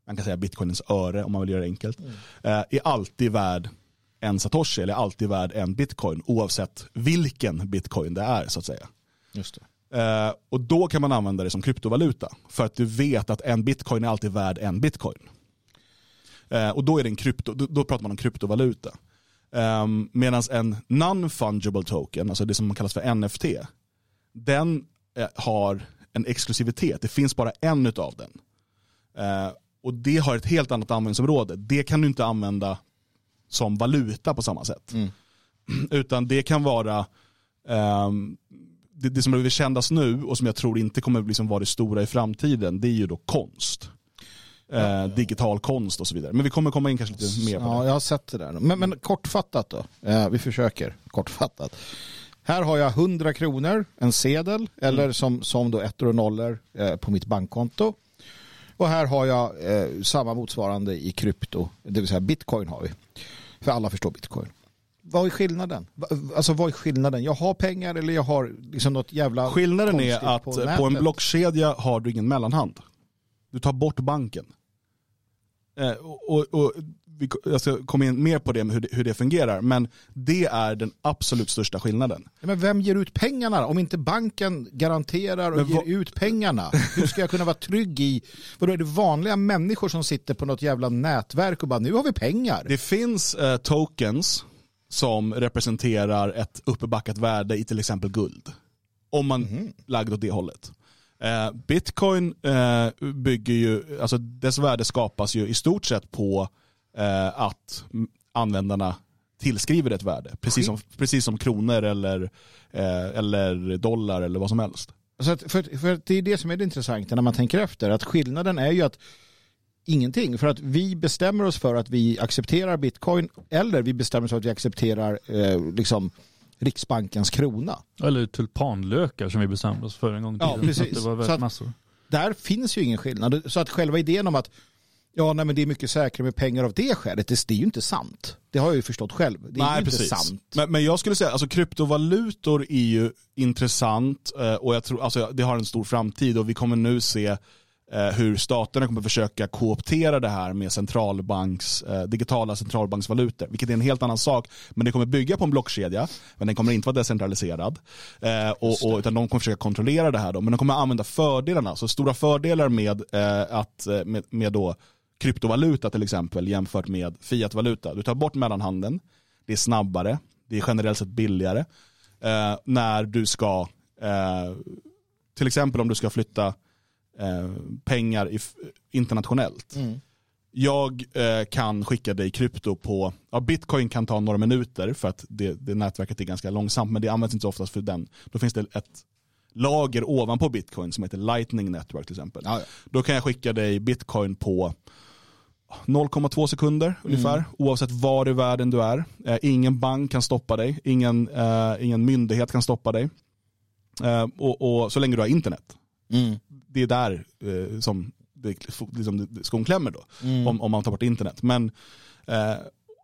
B: man kan säga bitcoinens öre om man vill göra det enkelt, eh, är alltid värd en satoshi eller alltid värd en bitcoin oavsett vilken bitcoin det är så att säga.
C: Just det.
B: Eh, och då kan man använda det som kryptovaluta för att du vet att en bitcoin är alltid värd en bitcoin. Eh, och då, är det en krypto, då, pratar man om kryptovaluta. Um, Medan en non-fungible token, alltså det som kallas för NFT, den eh, har en exklusivitet. Det finns bara en utav den. Eh, och det har ett helt annat användningsområde. Det kan du inte använda som valuta på samma sätt.
C: Mm.
B: Utan det kan vara ehm, det, det som behöver kändas nu och som jag tror inte kommer liksom vara det stora i framtiden, det är ju då konst. Eh, digital konst och så vidare. Men vi kommer komma in kanske lite mer på
C: Ja,
B: det.
C: jag har sett det där. Men, men kortfattat då. Eh, vi försöker kortfattat. Här har jag 100 kronor, en sedel, eller som, som då ettor och nollor eh, på mitt bankkonto. Och här har jag eh, samma motsvarande i krypto, det vill säga bitcoin har vi. För alla förstår bitcoin. Vad är skillnaden? Alltså vad är skillnaden? Jag har pengar eller jag har liksom något jävla
B: Skillnaden är att
C: på
B: på, en blockkedja har du ingen mellanhand. Du tar bort banken. Eh, och, och, och jag ska komma in mer på det med hur, det, hur det fungerar, men det är den absolut största skillnaden.
C: Men vem ger ut pengarna? Om inte banken garanterar och
B: Men
C: ger ut pengarna, hur ska jag kunna vara trygg i... Vadå, är det vanliga människor som sitter på något jävla nätverk och bara nu har vi pengar?
B: Det finns eh, tokens som representerar ett uppbackat värde i till exempel guld. Om man
C: Mhm.
B: lagd åt det hållet. Eh, Bitcoin eh, bygger ju, alltså dess värde skapas ju i stort sett på eh, att användarna tillskriver ett värde. Precis som, precis som kronor eller, eh, eller dollar eller vad som helst.
C: Så att, för, för det är det som är det intressanta när man tänker efter. Att skillnaden är ju att ingenting. För att vi bestämmer oss för att vi accepterar bitcoin eller vi bestämmer oss för att vi accepterar eh, liksom Riksbankens krona.
A: Eller tulpanlökar som vi bestämde oss för en gång i
C: Ja,
A: tiden.
C: precis.
A: Så att det var
C: Så
A: värt
C: att-
A: massor.
C: Där finns ju ingen skillnad. Så att själva idén om att ja, nej, men det är mycket säkrare med pengar av det skälet, det, det är ju inte sant. Det har jag ju förstått själv. Det är ju inte sant.
B: Men, men jag skulle säga, alltså kryptovalutor är ju intressant eh, och jag tror, alltså det har en stor framtid och vi kommer nu se eh, hur staterna kommer försöka kooptera det här med centralbanks, eh, digitala centralbanksvalutor, vilket är en helt annan sak. Men det kommer bygga på en blockkedja, men den kommer inte vara decentraliserad. Och, och, utan de kommer försöka kontrollera det här då, men de kommer använda fördelarna. Så stora fördelar med, att, med, med då kryptovaluta till exempel jämfört med fiatvaluta. Du tar bort mellanhanden, det är snabbare, det är generellt sett billigare. Eh, när du ska, eh, till exempel om du ska flytta eh, pengar internationellt.
C: Mm.
B: Jag eh, kan skicka dig krypto på, ja, bitcoin kan ta några minuter för att det, det nätverket är ganska långsamt men det används inte så oftast för den. Då finns det ett lager ovanpå bitcoin som heter lightning network till exempel.
C: Ja, ja.
B: Då kan jag skicka dig bitcoin på 0,2 sekunder ungefär, oavsett var i världen du är. Eh, ingen bank kan stoppa dig, ingen, eh, ingen myndighet kan stoppa dig. Eh, och, och så länge du har internet.
C: Mm.
B: Det är där eh, som det, liksom, skon klämmer då,
C: Mm.
B: om, om man tar bort internet. Men, eh,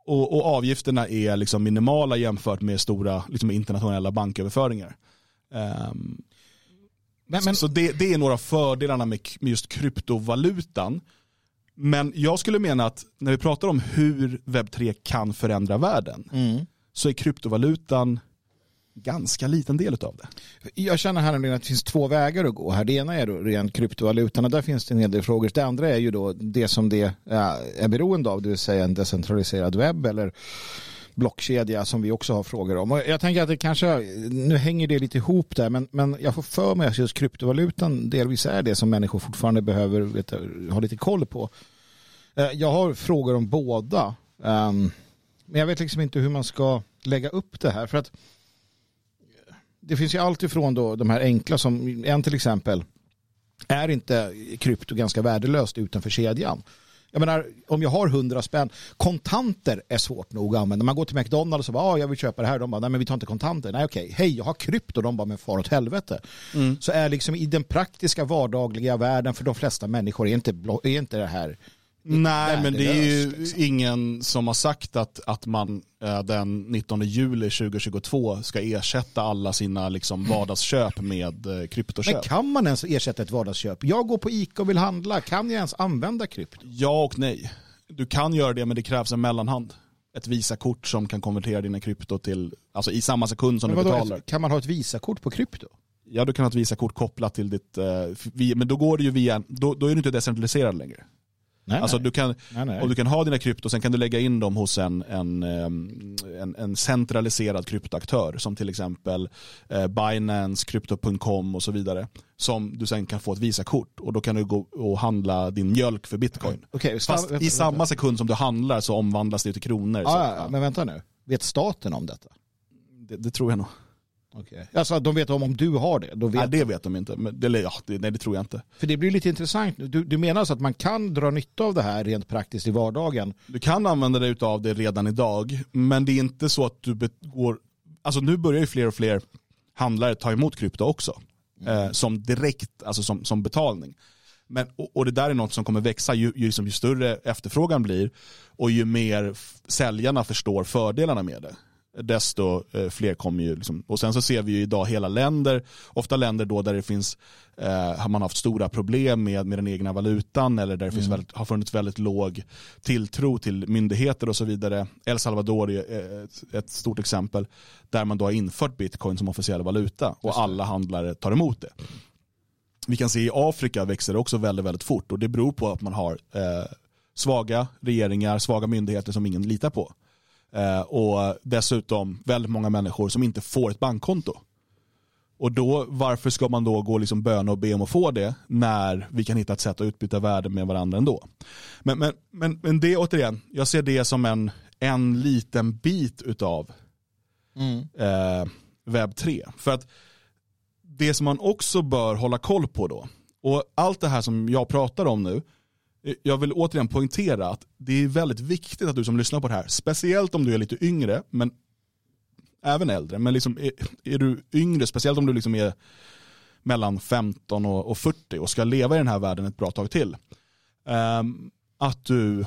B: och, och avgifterna är liksom minimala jämfört med stora liksom, internationella banköverföringar. Ehm,
C: Men, men,
B: så det, det är några fördelarna med, med just kryptovalutan. Men jag skulle mena att när vi pratar om hur webb3 kan förändra världen
C: mm.
B: så är kryptovalutan ganska liten del av det.
C: Jag känner här att det finns två vägar att gå. Här. Det ena är då rent kryptovalutan och där finns det en hel del frågor. Det andra är ju då det som det eh, är beroende av, det vill säga en decentraliserad webb eller blockkedja som vi också har frågor om. Och jag tänker att det kanske, nu hänger det lite ihop där, men, men jag får för mig att just kryptovalutan delvis är det som människor fortfarande behöver vet, ha lite koll på. Eh, jag har frågor om båda, ehm, men jag vet liksom inte hur man ska lägga upp det här. För att det finns ju allt ifrån då de här enkla som en till exempel är inte krypto ganska värdelöst utanför kedjan? Jag menar, om jag har 100 spänn, kontanter är svårt nog att använda. Man går till McDonalds och bara, ah, jag vill köpa det här. De bara, nej men vi tar inte kontanter. Nej okej, hej jag har krypto. De bara, men far åt helvete. Mm. Så är liksom i den praktiska vardagliga världen för de flesta människor är inte, är inte det här
B: Nej, men det är ju liksom. ingen som har sagt att, att man äh, den 19 juli 2022 ska ersätta alla sina liksom, vardagsköp med äh, kryptoköp.
C: Men kan man ens ersätta ett vardagsköp? Jag går på ICA och vill handla. Kan jag ens använda krypto?
B: Ja och nej. Du kan göra det, men det krävs en mellanhand. Ett Visakort som kan konvertera dina krypto till, alltså i samma sekund som du betalar.
C: Kan man ha ett Visakort på krypto?
B: Ja, du kan ha ett Visakort kopplat till ditt, eh, men då går det ju via, då, då är du inte decentraliserad längre. Nej, alltså nej. Du kan, nej. Och du kan ha dina krypto, sen kan du lägga in dem hos en, en, en, en centraliserad kryptoaktör som till exempel eh, Binance, Crypto.com och så vidare. Som du sen kan få ett Visakort och då kan du gå och handla din mjölk för bitcoin.
C: Okay,
B: Fast vänta, i samma sekund som du handlar så omvandlas det till kronor.
C: Ah, så, ja, Men vänta nu, vet staten om detta?
B: Det, det tror jag nog.
C: Okay. Alltså de vet om om du har det?
B: vet nej det vet de inte. Men, det, ja, det, nej det tror jag inte.
C: För det blir lite intressant. Du, du menar alltså att man kan dra nytta av det här rent praktiskt i vardagen?
B: Du kan använda dig av det redan idag. Men det är inte så att du går... Alltså nu börjar ju fler och fler handlare ta emot krypto också. Mm. Eh, som direkt, alltså som, som betalning. Men, och, och, det där är något som kommer växa ju, ju, liksom, ju större efterfrågan blir och ju mer säljarna förstår fördelarna med det desto eh, fler kommer ju. Liksom. Och sen så ser vi ju idag hela länder, ofta länder då där det finns, eh, har man haft stora problem med, med den egna valutan eller där det finns mm. väldigt, har funnits väldigt låg tilltro till myndigheter och så vidare. El Salvador är ett, ett stort exempel där man då har infört bitcoin som officiell valuta och alla handlare tar emot det. Vi kan se i Afrika växer det också väldigt, väldigt fort och det beror på att man har eh, svaga regeringar, svaga myndigheter som ingen litar på. Eh, och dessutom väldigt många människor som inte får ett bankkonto. Och då, varför ska man då gå liksom böna och be om att få det när vi kan hitta ett sätt att utbyta värden med varandra ändå? Men, men, men, men det återigen, jag ser det som en, en liten bit utav mm. eh, webb 3. För att det som man också bör hålla koll på då, och allt det här som jag pratar om nu, jag vill återigen poängtera att det är väldigt viktigt att du som lyssnar på det här, speciellt om du är lite yngre, men även äldre, men liksom är, är du yngre, speciellt om du liksom är mellan 15 och, och 40 och ska leva i den här världen ett bra tag till. Um, att du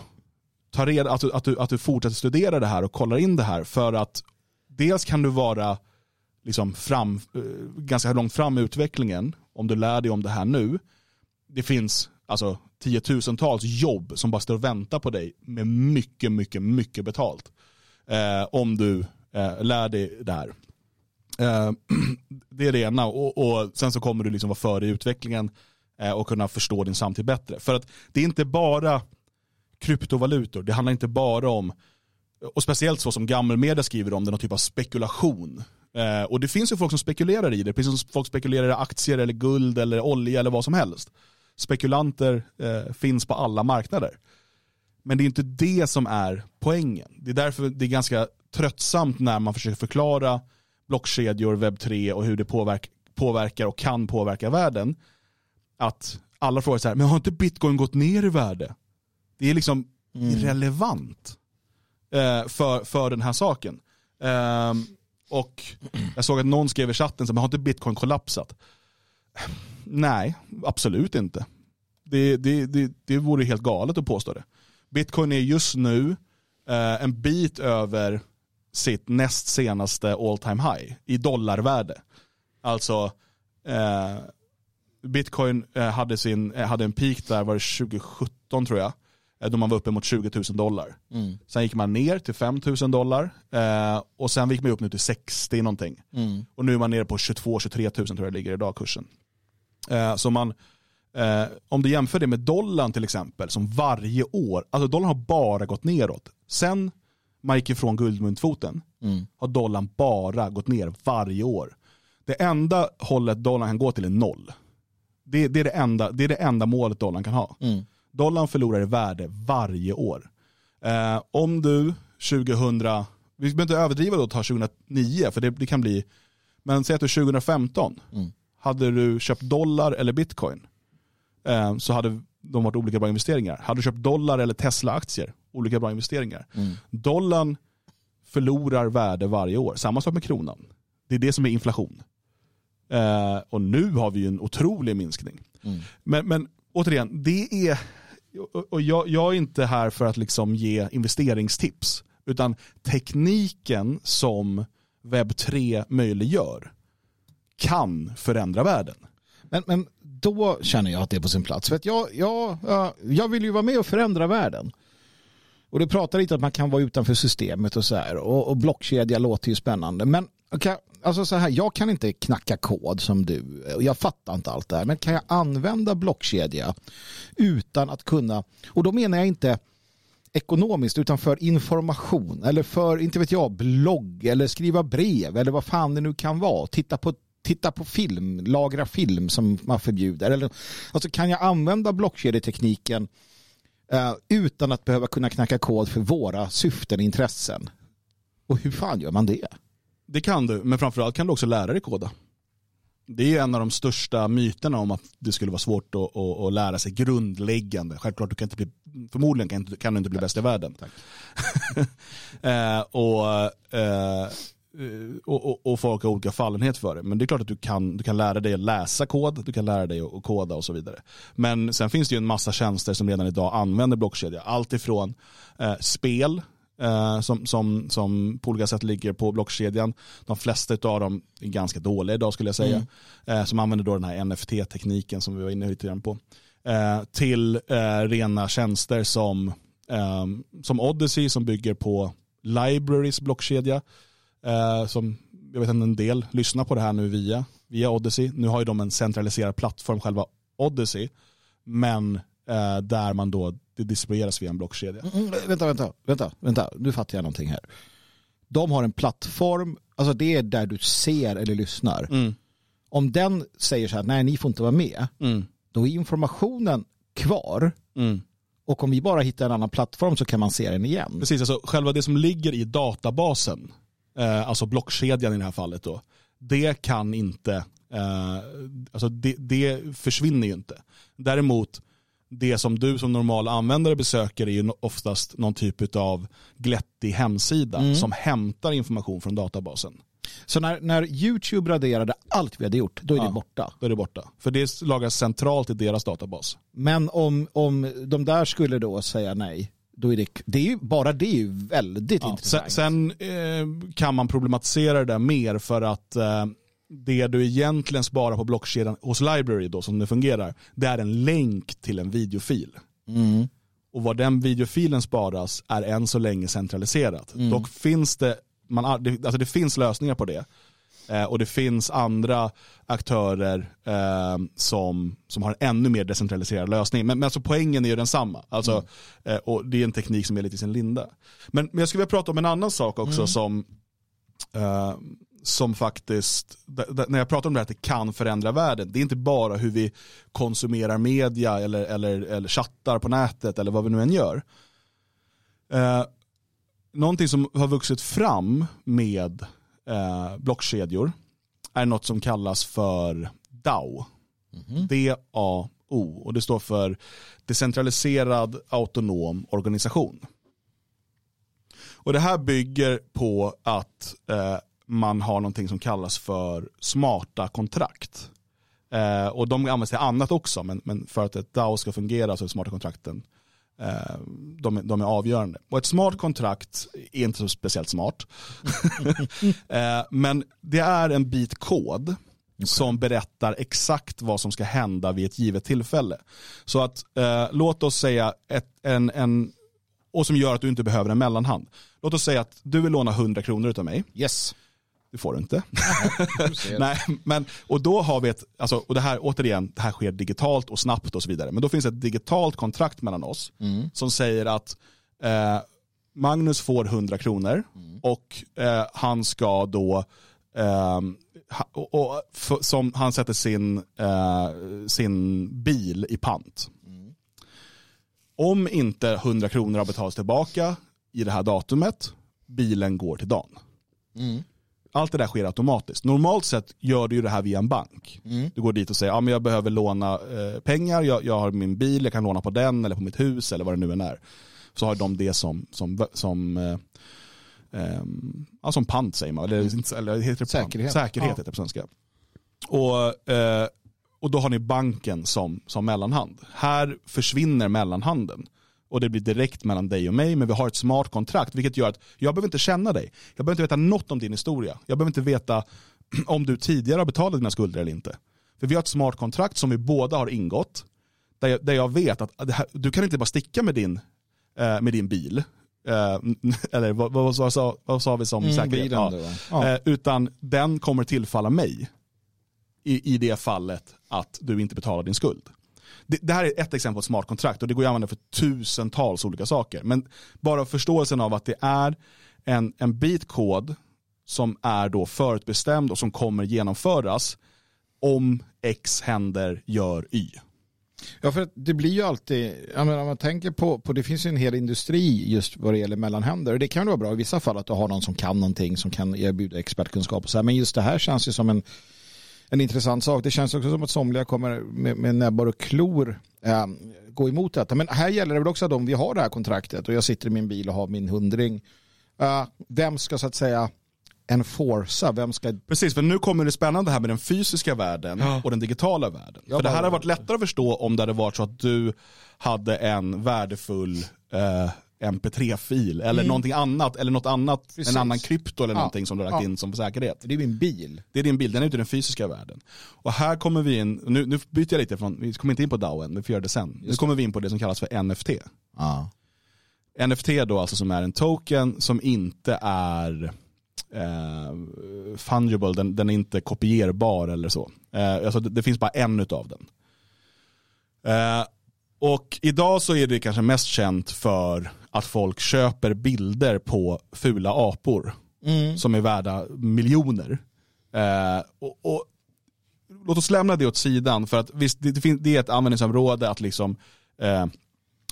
B: tar reda, att, du, att, du, att du fortsätter studera det här och kollar in det här för att dels kan du vara liksom fram, eh, ganska långt fram i utvecklingen om du lär dig om det här nu. Det finns alltså tiotusentals jobb som bara står och väntar på dig med mycket, mycket, mycket betalt. Eh, om du eh, lär dig det här. Eh, det är det ena och, och, sen så kommer du liksom vara före i utvecklingen eh, och kunna förstå din samtid bättre. För att det är inte bara kryptovalutor, det handlar inte bara om, och speciellt så som gammelmedia skriver om det, någon typ av spekulation. Eh, och det finns ju folk som spekulerar i det, det finns folk som spekulerar i aktier eller guld eller olja eller vad som helst spekulanter eh, finns på alla marknader. Men det är inte det som är poängen. Det är därför det är ganska tröttsamt när man försöker förklara blockkedjor, webb 3 och hur det påverk, påverkar och kan påverka världen. Att alla frågar så här, men har inte bitcoin gått ner i värde? Det är liksom mm. irrelevant eh, för, för den här saken. Eh, och jag såg att någon skrev i chatten, så, men har inte bitcoin kollapsat? Nej, absolut inte. Det, det, det, det vore helt galet att påstå det. Bitcoin är just nu eh, en bit över sitt näst senaste all time high i dollarvärde. Alltså eh, Bitcoin eh, hade, sin, eh, hade en peak där var det 2017 tror jag. Eh, då man var uppe mot 20 000 dollar. Mm. Sen gick man ner till 5 000 dollar eh, och sen gick man upp nu till 60 någonting. Mm. Och nu är man nere på 22-23 000 tror jag ligger idag kursen. Eh, så man, eh, om du jämför det med dollarn till exempel, som varje år, alltså dollarn har bara gått neråt. Sen man gick ifrån guldmyntfoten mm. har dollarn bara gått ner varje år. Det enda hållet dollarn kan gå till är noll. Det, det, är, det, enda, det är det enda målet dollarn kan ha. Mm. Dollarn förlorar i värde varje år. Eh, om du 2000, vi behöver inte överdriva då och ta 2009 för det, det, kan bli, men säg att du 2015 mm hade du köpt dollar eller bitcoin eh, så hade de varit olika bra investeringar. Hade du köpt dollar eller Tesla-aktier, olika bra investeringar.
C: Mm.
B: Dollarn förlorar värde varje år, samma sak med kronan. Det är det som är inflation. Eh, och nu har vi ju en otrolig minskning.
C: Mm.
B: Men, men återigen, det är, och jag, jag är inte här för att liksom ge investeringstips, utan tekniken som webb 3 möjliggör kan förändra världen.
C: Men, men då känner jag att det är på sin plats. För att jag, jag, jag- vill ju vara med och förändra världen. Och du pratar lite om att man kan vara utanför systemet och så här. Och, och blockkedja låter ju spännande. Men Okay, alltså så här, jag kan inte knacka kod som du. Och jag fattar inte allt det här. Men kan jag använda blockkedja utan att kunna... Och då menar jag inte ekonomiskt utan för information eller för, inte vet jag, blogg eller skriva brev eller vad fan det nu kan vara. Titta på, titta på film, lagra film som man förbjuder. Eller, alltså kan jag använda blockkedjetekniken eh, utan att behöva kunna knacka kod för våra syften och intressen? Och hur fan gör man det?
B: Det kan du, men framförallt kan du också lära dig koda. Det är en av de största myterna om att det skulle vara svårt att, att, att lära sig grundläggande. Självklart, du kan inte bli, förmodligen kan, kan du inte bli bäst i världen. eh, och, eh, och, och, och folk har olika fallenhet för det. Men det är klart att du kan, du kan lära dig att läsa kod, du kan lära dig att koda och så vidare. Men sen finns det ju en massa tjänster som redan idag använder blockkedja. Allt ifrån eh, spel, eh, som, som, som på olika sätt ligger på blockkedjan. De flesta av dem är ganska dåliga idag skulle jag säga. Eh, som använder då den här NFT-tekniken som vi var inne lite grann på. Eh, till eh, rena tjänster som, eh, som Odyssey som bygger på Libraries blockkedja. Eh, som jag vet en del lyssnar på det här nu via, via Odyssey. Nu har ju de en centraliserad plattform, själva Odyssey. Men eh, där man då, det distribueras via en blockkedja.
C: Mm, vänta, vänta, vänta, vänta, nu fattar jag någonting här. De har en plattform, alltså det är där du ser eller lyssnar.
B: Mm.
C: Om den säger så här, nej ni får inte vara med,
B: Mm.
C: då är informationen kvar.
B: Mm.
C: Och om vi bara hittar en annan plattform så kan man se den igen.
B: Precis, alltså själva det som ligger i databasen, eh, alltså blockkedjan i det här fallet då, det kan inte, eh, alltså det, det försvinner ju inte. Däremot, det som du som normal användare besöker är ju oftast någon typ av glättig hemsida som hämtar information från databasen.
C: Så när, när YouTube raderade allt vi hade gjort, då är det
B: Ja.
C: borta.
B: Då är det borta. För det lagras centralt i deras databas.
C: Men om, om de där skulle då säga nej, då är det, det är ju, bara det är ju väldigt
B: Ja, sen
C: intressant.
B: sen eh, kan man problematisera det där mer för att eh, det du egentligen sparar på blockkedjan hos Library då som det fungerar, det är en länk till en videofil.
C: Mm.
B: Och var den videofilen sparas är än så länge centraliserat. Dock finns det, man, alltså det finns lösningar på det. Eh, och det finns andra aktörer eh, som, som har en ännu mer decentraliserad lösning. Men, men alltså poängen är ju densamma. Alltså, eh, och det är en teknik som är lite i sin linda. Men, men jag skulle vilja prata om en annan sak också som, eh, som faktiskt, när jag pratar om det här att det kan förändra världen, det är inte bara hur vi konsumerar media eller, eller, eller chattar på nätet eller vad vi nu än gör. Eh, någonting som har vuxit fram med eh, blockkedjor är något som kallas för DAO. D-A-O och det står för decentraliserad autonom organisation. Och det här bygger på att eh, man har någonting som kallas för smarta kontrakt. Eh, och de används till annat också, men, men för att ett DAO ska fungera så är smarta kontrakten eh, de, är- de är avgörande. Och ett smart kontrakt är inte så speciellt smart. eh, men det är en bit kod som berättar exakt vad som ska hända vid ett givet tillfälle. Så att eh, låt oss säga ett, en, en, och som gör att du inte behöver en mellanhand. Låt oss säga att du vill låna 100 kronor av mig.
C: Yes.
B: Det får du inte. Nej, men, och då har vi ett, alltså, och det här återigen, det här sker digitalt och snabbt och så vidare. Men då finns ett digitalt kontrakt mellan oss som säger att eh, Magnus får 100 kronor och eh, han ska då eh, och, och, f- som han sätter sin, eh, sin bil i pant. Om inte 100 kronor har betalats tillbaka i det här datumet, bilen går till Dan. Allt det där sker automatiskt. Normalt sett gör du ju det här via en bank.
C: Mm.
B: Du går dit och säger, ja men jag behöver låna eh, pengar, jag, jag har min bil, jag kan låna på den eller på mitt hus eller vad det nu än är. Så har de det som, som, som, eh, eh, ja, som pant säger man, eller, inte- eller heter det pant?
C: Säkerhet.
B: Säkerhet
C: Ja.
B: heter det på svenska. Och, eh, och då har ni banken som, som mellanhand. Här försvinner mellanhanden. Och det blir direkt mellan dig och mig, men vi har ett smart kontrakt, vilket gör att jag behöver inte känna dig. Jag behöver inte veta något om din historia. Jag behöver inte veta om du tidigare har betalat dina skulder eller inte. För vi har ett smart kontrakt som vi båda har ingått, där jag, där jag vet att här, du kan inte bara sticka med din, eh, med din bil. Eh, eller vad, vad, vad, sa, vad sa vi som
C: Mm,
B: säkerhet? Ja.
C: va? Ja.
B: Eh, utan den kommer tillfalla mig i, i det fallet att du inte betalar din skuld. Det, det här är ett exempel på ett smart kontrakt och det går att använda för tusentals olika saker. Men bara förståelsen av att det är en, en bit kod som är då förutbestämd och som kommer genomföras om X händer gör Y.
C: Ja, för det blir ju alltid, jag menar, om man tänker på, på, det finns ju en hel industri just vad det gäller mellanhänder. Och det kan ju vara bra i vissa fall att du har någon som kan någonting, som kan erbjuda expertkunskap och så här. Men just det här känns ju som en, en intressant sak. Det känns också som att somliga kommer med, med näbbar och klor eh, gå emot detta. Men här gäller det väl också att om vi har det här kontraktet och jag sitter i min bil och har min hundring, eh, vem ska så att säga enforca, vem ska
B: Precis, för nu kommer det spännande här med den fysiska världen och den digitala världen.
C: Ja,
B: för det här hade varit lättare att förstå om det hade varit så att du hade en värdefull eh, mp3-fil eller någonting annat, eller något annat,
C: Precis.
B: en annan krypto eller
C: Ja.
B: någonting som du har lagt
C: Ja.
B: in som säkerhet.
C: det är min bil.
B: Det är din bild, den är ute i den fysiska världen. Och här kommer vi in, nu, nu byter jag lite från, vi kommer inte in på DAO än, vi får göra det sen. Nu kommer vi in på det som kallas för NFT.
C: Ja.
B: NFT då alltså som är en token som inte är eh, fungible, den, den är inte kopierbar eller så. Eh, alltså det, det finns bara en utav den. Eh, och idag så är det kanske mest känt för att folk köper bilder på fula apor
C: Mm.
B: som är värda miljoner. Eh, och, och, låt oss lämna det åt sidan för att visst, det, det, är ett användningsområde att liksom eh,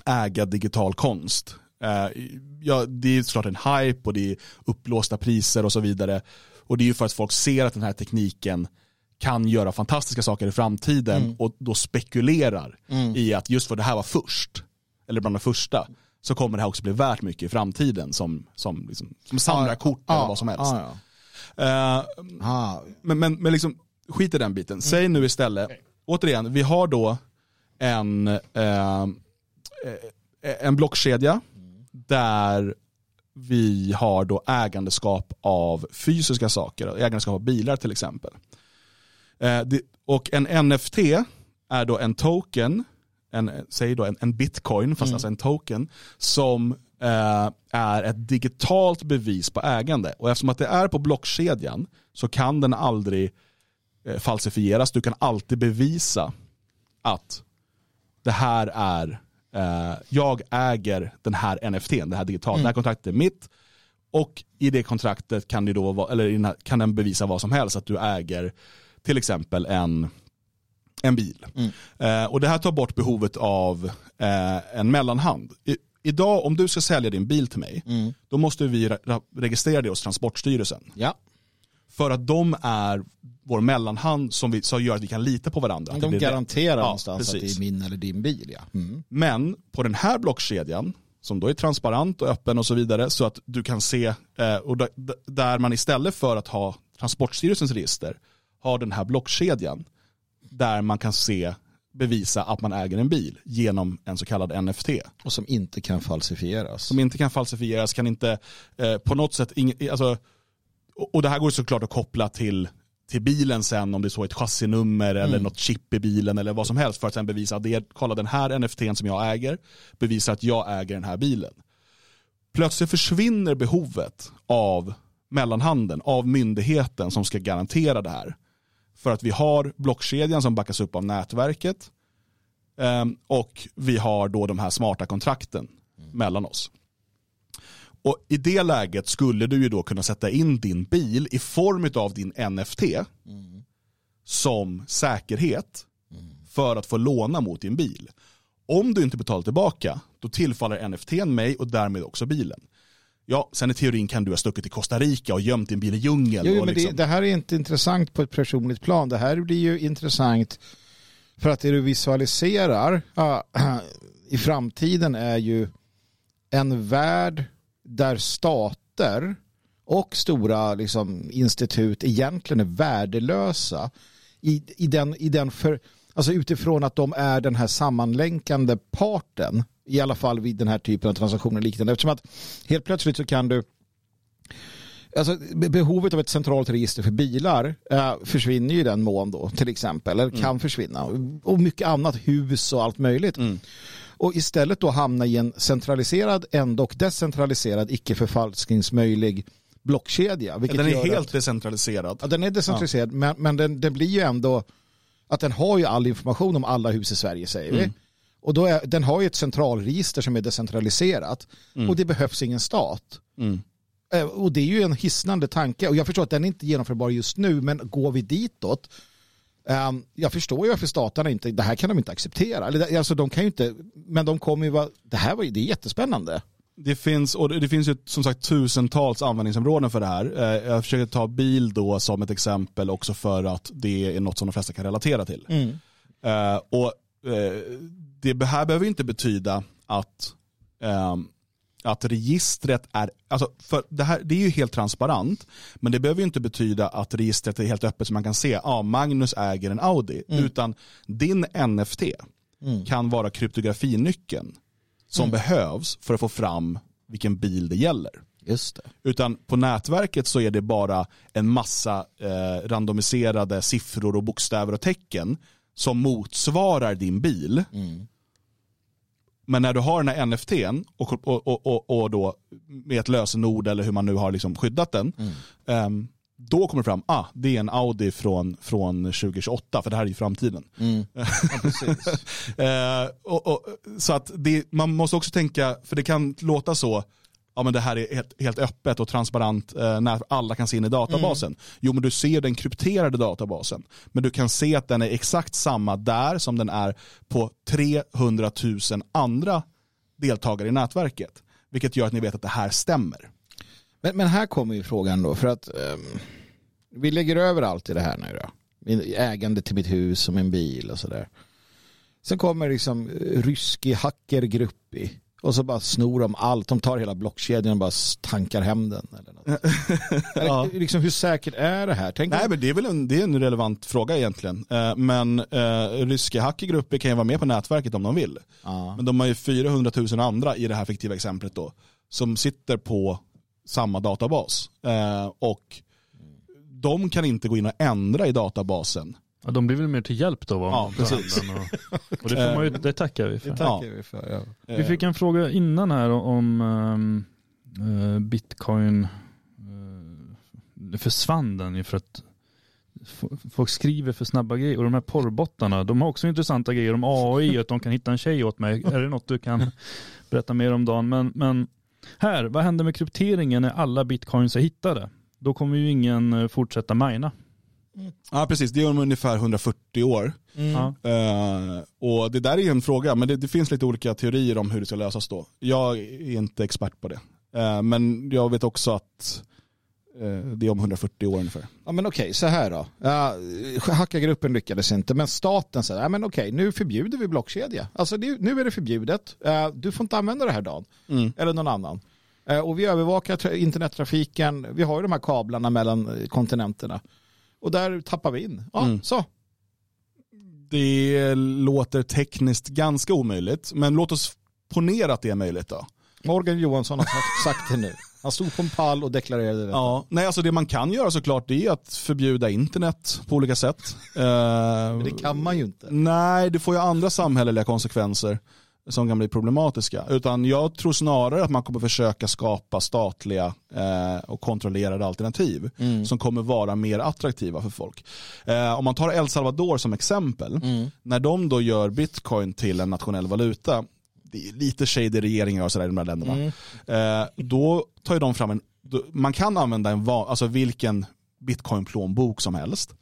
B: äga digital konst. Eh, ja, det är såklart en hype och det är upplåsta priser och så vidare. Och det är ju för att folk ser att den här tekniken kan göra fantastiska saker i framtiden och då spekulerar i att just för det här var först, eller bland de första, så kommer det här också bli värt mycket i framtiden som, som, liksom, som samlarkort eller vad som helst.
C: Ja, ja.
B: Eh,
C: Ah,
B: men, men, men liksom, skit i den biten. Säg nu istället, återigen, vi har då en, eh, en blockkedja där vi har då ägandeskap av fysiska saker, ägandeskap av bilar till exempel. Eh, det, och en NFT är då en token, en, säg då en, en bitcoin, fast alltså en token, som eh, är ett digitalt bevis på ägande. Och eftersom att det är på blockkedjan så kan den aldrig eh, falsifieras. Du kan alltid bevisa att det här är, eh, jag äger den här NFT, det här digitala, det här kontraktet är mitt. Och i det kontraktet kan, det då, eller kan den bevisa vad som helst, att du äger till exempel en, en bil. Eh, och det här tar bort behovet av eh, en mellanhand. I, idag om du ska sälja din bil till mig, då måste vi re- ra- registrera det hos Transportstyrelsen.
C: ja.
B: För att de är vår mellanhand som, vi, som gör att vi kan lita på varandra. Det
C: De garanterar.
B: Ja,
C: någonstans att det är min eller din bil. Ja. Mm.
B: Men på den här blockkedjan, som då är transparent och öppen och så vidare, så att du kan se, eh, och där man istället för att ha Transportstyrelsens register, har den här blockkedjan, där man kan se, bevisa att man äger en bil genom en så kallad NFT.
C: Och som inte kan falsifieras.
B: Som inte kan falsifieras, kan inte eh, på något sätt, ing, alltså, och, och det här går såklart att koppla till till bilen sen om det är så ett chassinummer eller något chip i bilen eller vad som helst för att sen bevisa att det är, kolla den här NFTn som jag äger bevisar att jag äger den här bilen. Plötsligt försvinner behovet av mellanhanden, av myndigheten som ska garantera det här. För att vi har blockkedjan som backas upp av nätverket ehm, och vi har då de här smarta kontrakten mellan oss. Och i det läget skulle du ju då kunna sätta in din bil i form av din NFT som säkerhet för att få låna mot din bil. Om du inte betalar tillbaka, då tillfaller NFT mig och därmed också bilen. Ja, sen i teorin kan du ha stuckit till Costa Rica och gömt din bil i djungeln.
C: Jo,
B: och
C: men
B: liksom,
C: det, det här är inte intressant på ett personligt plan. Det här blir ju intressant för att det du visualiserar ja, i framtiden är ju en värld där stater och stora liksom, institut egentligen är värdelösa i, i den, i den för, alltså utifrån att de är den här sammanlänkande parten i alla fall vid den här typen av transaktioner liknande eftersom att helt plötsligt så kan du Alltså, behovet av ett centralt register för bilar eh, försvinner ju i den mån då till exempel, eller kan
B: Mm.
C: försvinna. Och mycket annat, hus och allt möjligt.
B: Mm.
C: Och istället då hamna i en centraliserad, ändå decentraliserad, icke förfalskningsmöjlig blockkedja. vilket
B: den är helt
C: Att,
B: decentraliserad.
C: ja, den är decentraliserad, men, men den, den blir ju ändå att den har ju all information om alla hus i Sverige säger vi.
B: Mm.
C: Och då är, den har ju ett centralregister som är decentraliserat. Och det behövs ingen stat.
B: Mm.
C: Eh, Och det är ju en hisnande tanke. Och jag förstår att den är inte genomförbar just nu, men går vi ditåt, ehm, jag förstår ju varför staterna inte, det här kan de inte acceptera. Eller, alltså de kan ju inte, men de kommer ju vara, det här var det är jättespännande.
B: Det finns, och det finns ju som sagt tusentals användningsområden för det här. Eh, Jag försöker ta bil då som ett exempel också för att det är något som de flesta kan relatera till. Eh, och Det här behöver inte betyda att, ehm, att registret är, alltså för det, här, det är ju helt transparent, men det behöver inte betyda att registret är helt öppet så man kan se, ja ah, Magnus äger en Audi, utan din NFT kan vara kryptografinyckeln som behövs för att få fram vilken bil det gäller.
C: Just det.
B: Utan på nätverket så är det bara en massa eh, randomiserade siffror och bokstäver och tecken som motsvarar din bil. Men när du har den här NFTn och, och, och, och, då med ett lösenord eller hur man nu har liksom skyddat den. ehm, då kommer det fram, ah, det är en Audi från, från 2028 för det här är ju framtiden.
C: Ja, precis.
B: Eh, och, och, så att det, man måste också tänka, för det kan låta så, ja men det här är helt, helt öppet och transparent eh, när alla kan se in i databasen. Jo men du ser den krypterade databasen. Men du kan se att den är exakt samma där som den är på 300 000 andra deltagare i nätverket. Vilket gör att ni vet att det här stämmer.
C: Men, men här kommer ju frågan då, för att ehm, vi lägger över allt i det här nu då. Ägande till mitt hus och min bil och sådär. Sen kommer liksom eh, ryski hackergrupp i och så bara snor de allt. De tar hela blockkedjan och bara tankar hem den. Eller något. eller, liksom, hur säkert är det här? Tänk
B: Nej men det är väl en, det är en relevant fråga egentligen. Eh, men eh, ryska hackergrupper kan ju vara med på nätverket om de vill.
C: Ja.
B: Men de har ju 400 000 andra i det här fiktiva exemplet då. Som sitter på samma databas. Eh, och de kan inte gå in och ändra i databasen.
A: Ja, de blir väl mer till hjälp då va?
B: Ja, precis.
A: Och, och det, får man ju, det tackar vi för.
C: Det tackar vi för. Ja.
A: Vi fick en fråga innan här om eh, bitcoin. Uh, försvann den ju för att folk skriver för snabba grejer. Och de här porrbottarna, de har också intressanta grejer om AI, att de kan hitta en tjej åt mig. Är det något du kan berätta mer om Dan? Men, men här, vad händer med krypteringen när alla bitcoins är hittade? Då kommer ju ingen eh, fortsätta mina.
B: Ja precis, det är om ungefär 140 år.
A: Ja.
B: Eh, och det där är ju en fråga, men det, det finns lite olika teorier om hur det ska lösas då. Jag är inte expert på det. Eh, men jag vet också att eh, det är om 140 år ungefär.
C: Ja men okej, så här då. Uh, hackargruppen lyckades inte, men staten säger, ja men okej, nu förbjuder vi blockkedja. Alltså det, nu är det förbjudet. Du får inte använda det här Dan.
B: Mm.
C: Eller någon annan. Och vi övervakar tra- internettrafiken. Vi har ju de här kablarna mellan kontinenterna. Och där tappar vi in. Ja,
B: Mm.
C: så.
B: Det låter tekniskt ganska omöjligt, men låt oss ponera att det är möjligt då.
C: Morgan Johansson har sagt det nu. Han stod på en pall och deklarerade det.
B: Ja, nej alltså det man kan göra såklart det är att förbjuda internet på olika sätt. Eh,
C: Men det kan man ju inte.
B: Nej, det får ju andra samhälleliga konsekvenser som kan bli problematiska. Utan jag tror snarare att man kommer försöka skapa statliga eh, och kontrollerade alternativ som kommer vara mer attraktiva för folk. Eh, om man tar El Salvador som exempel, när de då gör bitcoin till en nationell valuta, det är lite shady regeringar och sådär i de här länderna, eh, då tar ju de fram en, då, man kan använda en, alltså vilken bitcoin-plånbok som helst.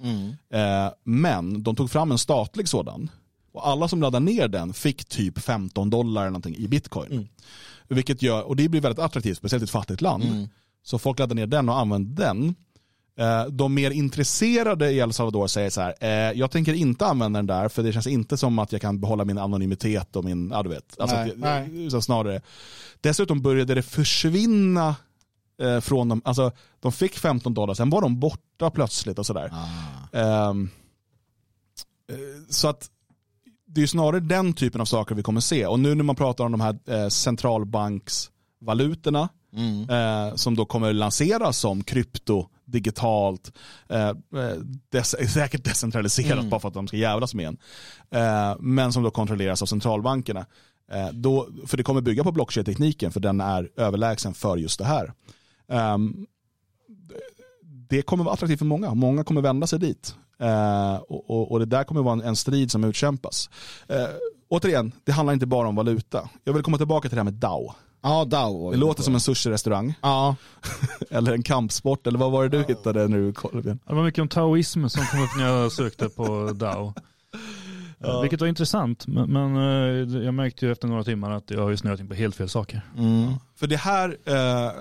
B: Eh, men de tog fram en statlig sådan Och alla som laddade ner den fick typ 15 dollar eller någonting i bitcoin. Mm. Vilket gör, och det blir väldigt attraktivt, speciellt i ett fattigt land. Mm. Så folk laddar ner den och använder den. Eh, de mer intresserade i El Salvador säger så här, eh, jag tänker inte använda den där för det känns inte som att jag kan behålla min anonymitet och min, ja du vet. Alltså, nej, nej. Så snarare. Dessutom började det försvinna eh, från dem, alltså de fick 15 dollar, sen var de borta plötsligt och sådär. Ah. Ehm, så att det är snarare den typen av saker vi kommer se. Och nu när man pratar om de här centralbanksvalutorna, mm. som då kommer lanseras som krypto digitalt, eh, eh, des säkert decentraliserat mm. bara för att de ska jävlas med en. Eh, men som då kontrolleras av centralbankerna. Eh, då, för det kommer bygga på blockchain-tekniken för den är överlägsen för just det här. Um, det kommer vara attraktivt för många. Många kommer vända sig dit. Uh, och, och, det där kommer vara en, en strid som utkämpas. Uh, återigen, det handlar inte bara om valuta. Jag vill komma tillbaka till det här med DAO.
C: Ja, DAO.
B: Det låter som en sushi-restaurang.
C: Ja.
B: eller en kampsport, eller vad var det du hittade när du kollade?
A: Det var mycket om taoism som kom upp när jag sökte på DAO. Ja. Vilket var intressant, men, men, eh, jag märkte ju efter några timmar att jag har ju snöat in på helt fel saker.
B: Mm. För det här eh,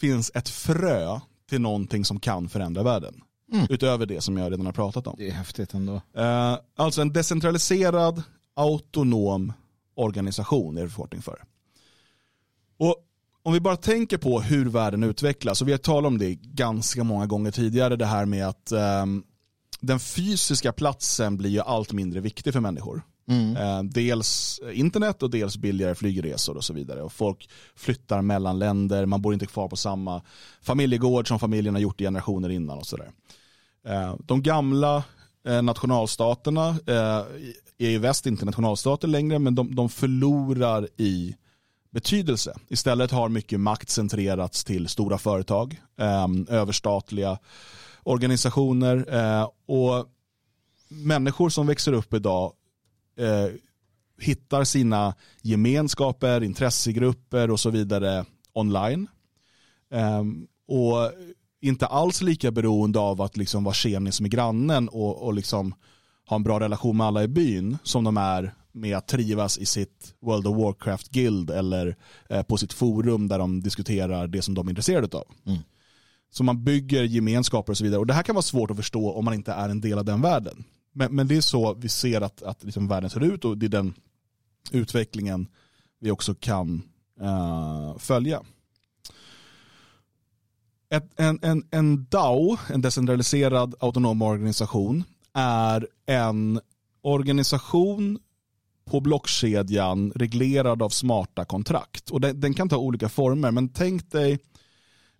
B: finns ett frö till någonting som kan förändra världen. Mm. Utöver det som jag redan har pratat om.
C: Det är häftigt ändå.
B: Eh, alltså en decentraliserad, autonom organisation är det förkortning för. Och om vi bara tänker på hur världen utvecklas, och vi har talat om det ganska många gånger tidigare, det här med att um, den fysiska platsen blir ju allt mindre viktig för människor. Mm. Uh, dels internet och dels billigare flygresor och så vidare. Och folk flyttar mellan länder, man bor inte kvar på samma familjegård som familjen har gjort i generationer innan och sådär. Eh, de gamla eh, nationalstaterna eh, är i väst inte nationalstater längre, men de, de förlorar i betydelse. Istället har mycket makt centrerats till stora företag, överstatliga organisationer och människor som växer upp idag hittar sina gemenskaper, intressegrupper och så vidare online. Och inte alls lika beroende av att liksom vara tjenis med grannen och, och liksom ha en bra relation med alla i byn som de är med att trivas i sitt World of Warcraft-guild eller eh, på sitt forum där de diskuterar det som de är intresserade av. Mm. Så man bygger gemenskaper och så vidare. Och det här kan vara svårt att förstå om man inte är en del av den världen. Men, men det är så vi ser att, att liksom världen ser ut och det är den utvecklingen vi också kan uh, följa. Ett, en, en, en DAO, en decentraliserad autonom organisation, är en organisation på blockkedjan reglerad av smarta kontrakt. Och den, den kan ta olika former, men tänk dig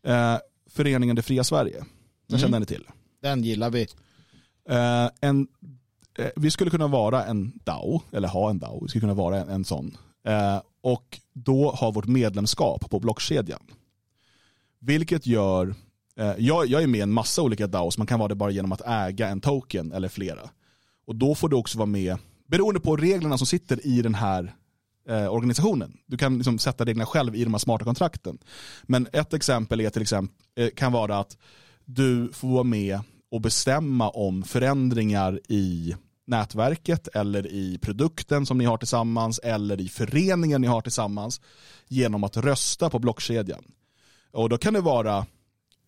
B: eh, föreningen Det fria Sverige. Den mm. känner ni till.
C: Den gillar vi.
B: Eh, en, eh, vi skulle kunna vara en DAO, eller ha en DAO, vi skulle kunna vara en, en sån. Eh, och då ha vårt medlemskap på blockkedjan. Vilket gör, eh, jag, jag är med i en massa olika DAOs, man kan vara det bara genom att äga en token eller flera. Och då får du också vara med beroende på reglerna som sitter i den här eh, organisationen. Du kan liksom sätta reglerna själv i de här smarta kontrakten. Men ett exempel är till exempel, eh, kan vara att du får vara med och bestämma om förändringar i nätverket eller i produkten som ni har tillsammans eller i föreningen ni har tillsammans genom att rösta på blockkedjan. Och då kan det vara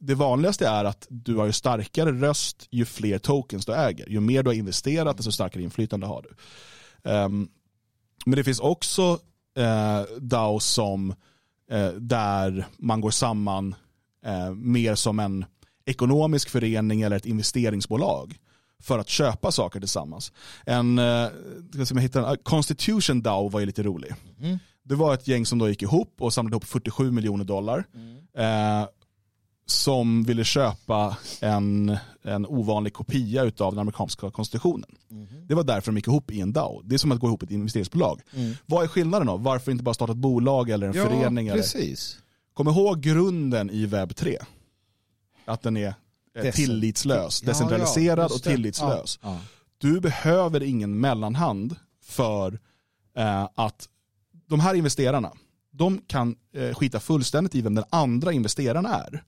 B: det vanligaste är att du har ju starkare röst ju fler tokens du äger. Ju mer du har investerat desto starkare inflytande har du. Um, men det finns också uh, DAO som uh, där man går samman uh, mer som en ekonomisk förening eller ett investeringsbolag för att köpa saker tillsammans. En, uh, jag hitta en ah, Constitution DAO var ju lite rolig. Mm. Det var ett gäng som då gick ihop och samlade ihop 47 miljoner dollar. Mm som ville köpa en, en ovanlig kopia av den amerikanska konstitutionen. Mm. Det var därför de gick ihop i en DAO. Det är som att gå ihop i ett investeringsbolag. Mm. Vad är skillnaden då? Varför inte bara starta ett bolag eller en
C: ja,
B: förening?
C: Precis.
B: Eller? Kom ihåg grunden i webb 3. Att den är eh, tillitslös, decentraliserad ja, och tillitslös. Du behöver ingen mellanhand för eh, att de här investerarna, de kan eh, skita fullständigt i vem den andra investeraren är.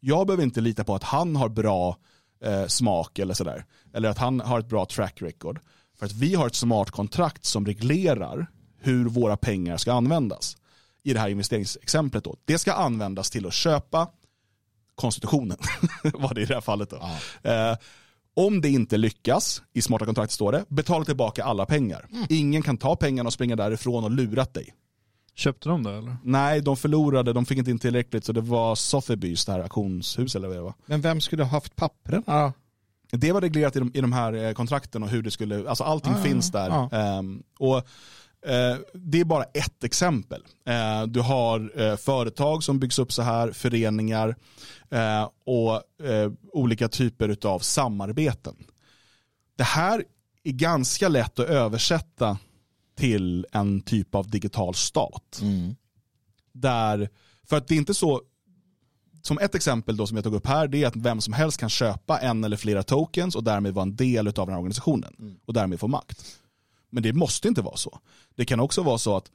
B: Jag behöver inte lita på att han har bra eh, smak eller sådär. Eller att han har ett bra track record. För att vi har ett smart kontrakt som reglerar hur våra pengar ska användas. I det här investeringsexemplet då. Det ska användas till att köpa konstitutionen, var det i det här fallet. Då.
C: Ja.
B: Eh, om det inte lyckas, i smarta kontrakt står det, betala tillbaka alla pengar. Ingen kan ta pengarna och springa därifrån och lurat dig.
A: Köpte de det eller?
B: Nej, de förlorade, de fick inte in tillräckligt så det var Sotheby's, det här auktionshus eller vad det var.
C: Men vem skulle ha haft papperna?
B: Det var reglerat i de, i de här eh, kontrakten och hur det skulle, alltså allting
C: Ah,
B: finns där.
C: ja.
B: Ehm, och det är bara ett exempel. Eh, du har eh, företag som byggs upp så här, föreningar eh, och eh, olika typer av samarbeten. Det här är ganska lätt att översätta till en typ av digital stat.
C: Mm.
B: Där, för att det är inte så, som ett exempel då som jag tog upp här, det är att vem som helst kan köpa en eller flera tokens och därmed vara en del av den här organisationen och därmed få makt. Men det måste inte vara så. Det kan också vara så att,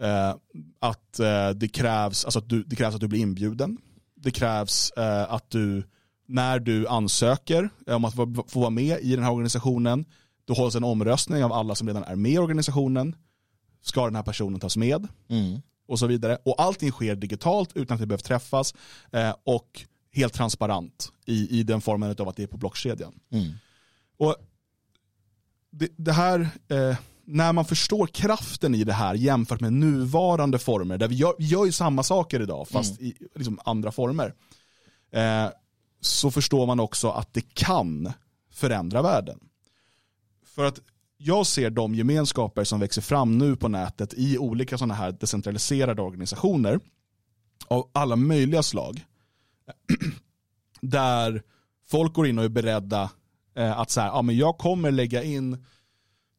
B: eh, att, eh, det, krävs, alltså att du, det krävs att du blir inbjuden. Det krävs eh, att du, när du ansöker eh, om att få, vara med i den här organisationen, då hålls en omröstning av alla som redan är med i organisationen. Ska den här personen tas med?
C: Mm.
B: och så vidare. Och allting sker digitalt utan att det behöver träffas eh, och helt transparent i, i den formen av att det är på blockkedjan.
C: Mm.
B: Och det, det här, eh, när man förstår kraften i det här jämfört med nuvarande former, där vi gör, vi gör ju samma saker idag fast i liksom, andra former, eh, så förstår man också att det kan förändra världen. För att jag ser de gemenskaper som växer fram nu på nätet i olika sådana här decentraliserade organisationer av alla möjliga slag. Där folk går in och är beredda eh, att säga, ja men jag kommer lägga in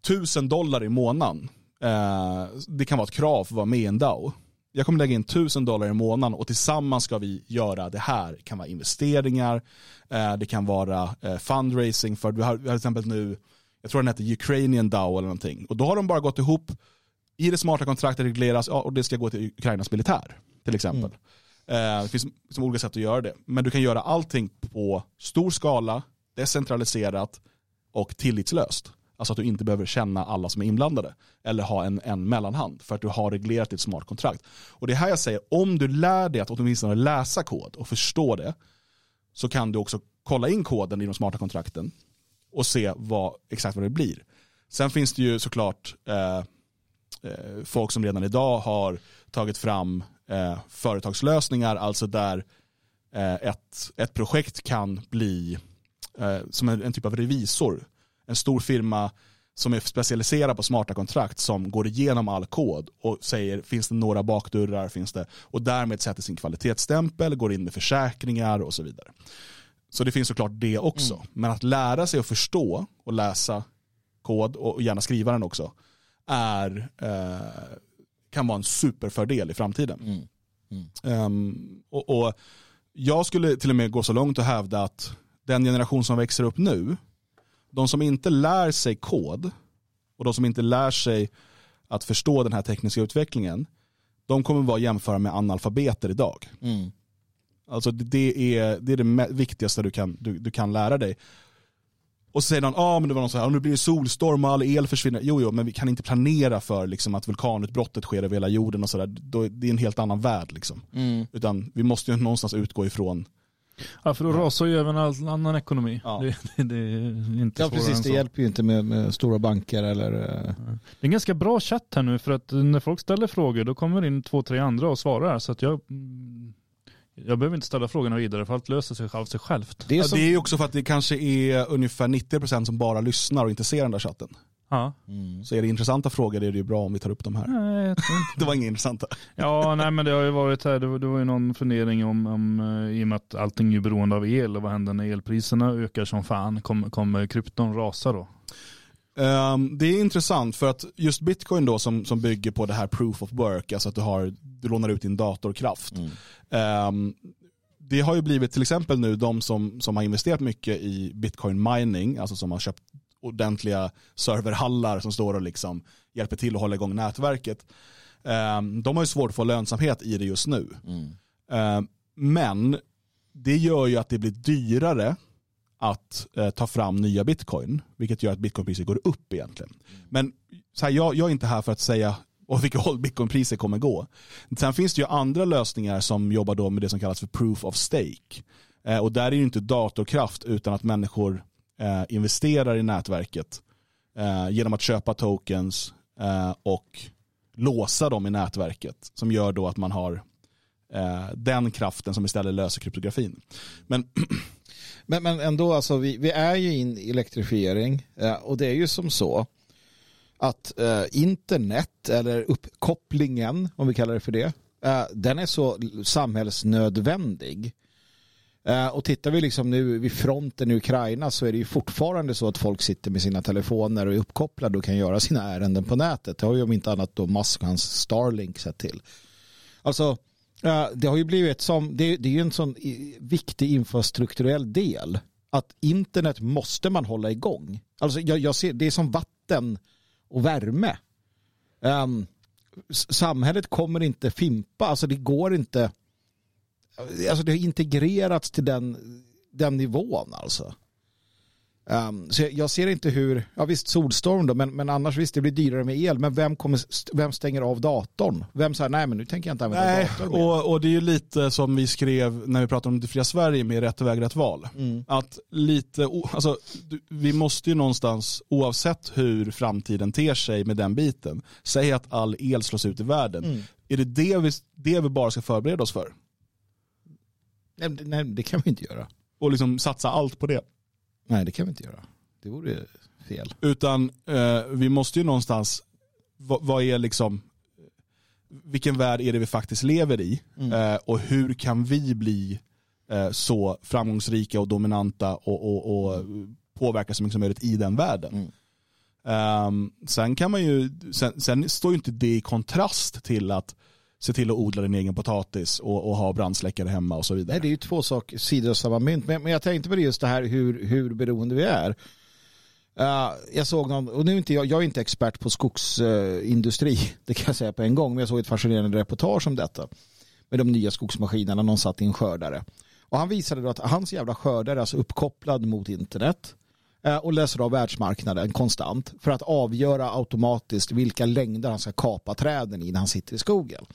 B: tusen dollar i månaden. Eh, det kan vara ett krav för att vara med i en DAO. Jag kommer lägga in tusen dollar i månaden och tillsammans ska vi göra det här. Det kan vara investeringar, eh, det kan vara eh, fundraising för vi har, vi har till exempel nu, jag tror den heter Ukrainian DAO eller någonting. Och då har de bara gått ihop, i det smarta kontraktet regleras, ja, och det ska gå till Ukrainas militär till exempel. Eh, det finns liksom olika sätt att göra det. Men du kan göra allting på stor skala, decentraliserat och tillitslöst. Alltså att du inte behöver känna alla som är inblandade. Eller ha en, en mellanhand för att du har reglerat ditt smart kontrakt. Och det är här jag säger, om du lär dig att åtminstone läsa kod och förstå det så kan du också kolla in koden i de smarta kontrakten och se vad, exakt vad det blir. Sen finns det ju såklart eh, eh, folk som redan idag har tagit fram eh, företagslösningar, alltså där eh, ett, ett projekt kan bli eh, som en, en typ av revisor. En stor firma som är specialiserad på smarta kontrakt som går igenom all kod och säger finns det några bakdörrar, finns det och därmed sätter sin kvalitetsstämpel, går in med försäkringar och så vidare. Så det finns såklart det också. Men att lära sig att förstå och läsa kod och gärna skriva den också är, eh, kan vara en superfördel i framtiden.
C: Mm.
B: Ehm, och, och jag skulle till och med gå så långt och hävda att den generation som växer upp nu, de som inte lär sig kod och de som inte lär sig att förstå den här tekniska utvecklingen, de kommer vara jämföra med analfabeter idag.
C: Mm.
B: Alltså det- är det, är det viktigaste du kan, du, du kan lära dig. Och så säger någon, ja ah, men det var någon så här, "Ah, nu blir det solstorm och all el försvinner. Jo, jo, men vi kan inte planera för liksom, att vulkanutbrottet sker över hela jorden och sådär. Det är en helt annan värld liksom.
C: Mm.
B: Utan vi måste ju någonstans utgå ifrån.
A: Ja, för då rasar ju även all annan ekonomi.
B: Ja.
A: Det, det, det är inte
C: Ja precis, det hjälper ju inte med, med stora banker eller... eh,
A: Det är en ganska bra chatt här nu för att när folk ställer frågor då kommer det in två, tre andra och svarar. Så att jag, mm, jag behöver inte ställa frågorna vidare för allt löser sig av sig självt.
C: Det är
B: Ja,
C: som...
B: det är ju också för att det kanske är ungefär 90% som bara lyssnar och inte ser den där chatten.
A: Ja.
C: Mm.
B: Så är det intressanta frågor är det ju bra om vi tar upp dem här.
A: Nej, jag tror inte.
B: Det var inga intressanta.
A: Ja, nej men det har ju varit här, det var, det var ju någon fundering om, om eh, i och med att allting är beroende av el och vad händer när elpriserna ökar som fan? Kommer, kommer krypton rasa då?
B: Ehm, det är intressant för att just bitcoin då som, som bygger på det här proof of work, alltså att du, har, du lånar ut din datorkraft.
C: Mm.
B: Ehm, det har ju blivit till exempel nu de som, som har investerat mycket i bitcoin mining, alltså som har köpt ordentliga serverhallar som står och liksom hjälper till att hålla igång nätverket. Ehm, de har ju svårt att få lönsamhet i det just nu.
C: Mm.
B: Ehm, men det gör ju att det blir dyrare att eh, ta fram nya bitcoin, vilket gör att bitcoinpriset går upp egentligen. Men så här, jag, jag är inte här för att säga åt vilket håll bitcoinpriset kommer gå. Sen finns det ju andra lösningar som jobbar då med det som kallas för proof of stake. Eh, och där är det inte datorkraft utan att människor eh, investerar i nätverket eh, genom att köpa tokens eh, och låsa dem i nätverket som gör då att man har eh, den kraften som istället löser kryptografin. Men
C: Men, men ändå, alltså, vi, vi är ju in i elektrifiering eh, och det är ju som så att eh, internet eller uppkopplingen, om vi kallar det för det, eh, den är så samhällsnödvändig. Eh, och tittar vi liksom nu vid fronten i Ukraina så är det ju fortfarande så att folk sitter med sina telefoner och är uppkopplade och kan göra sina ärenden på nätet. Det har ju om inte annat då Musk och hans Starlink sett till. Alltså, eh, det har ju blivit som, det, det är ju en sån viktig infrastrukturell del att internet måste man hålla igång. Alltså jag, jag ser, det är som vatten och värme. Um, samhället kommer inte fimpa, alltså det går inte alltså det har integrerats till den, den nivån alltså. Ehm, så jag, jag ser inte hur, ja visst solstorm då, men, men annars visst det blir dyrare med el, men vem, kommer, vem stänger av datorn? Vem säger nej men nu tänker jag inte använda
B: Nej,
C: datorn mer.
B: och, och det är ju lite som vi skrev när vi pratade om det fria Sverige med rätt väg, rätt val. Att lite, alltså, vi måste ju någonstans, oavsett hur framtiden ter sig med den biten, säga att all el slås ut i världen. Är det det vi, det vi bara ska förbereda oss för?
C: Nej, nej, det kan vi inte göra.
B: Och liksom satsa allt på det?
C: Nej, det kan vi inte göra. Det vore fel.
B: Utan eh, vi måste ju någonstans, vad, vad är liksom, vilken värld är det vi faktiskt lever i? Eh, och hur kan vi bli eh, så framgångsrika och dominanta och, och, och påverka så mycket som möjligt i den världen? Ehm, sen kan man ju, sen, sen står ju inte det i kontrast till att se till att odla din egen potatis och, och ha brandsläckare hemma och så vidare.
C: Nej, det är ju två saker, sidor av samma mynt. Men, men jag tänkte på det just det här hur, hur beroende vi är. Uh, jag såg någon, och nu är inte jag, jag är inte expert på skogsindustri, det kan jag säga på en gång, men jag såg ett fascinerande reportage om detta. Med de nya skogsmaskinerna, någon satt i en skördare. Och han visade då att hans jävla skördare är alltså uppkopplad mot internet Eh, och läser av världsmarknaden konstant för att avgöra automatiskt vilka längder han ska kapa träden i när han sitter i skogen.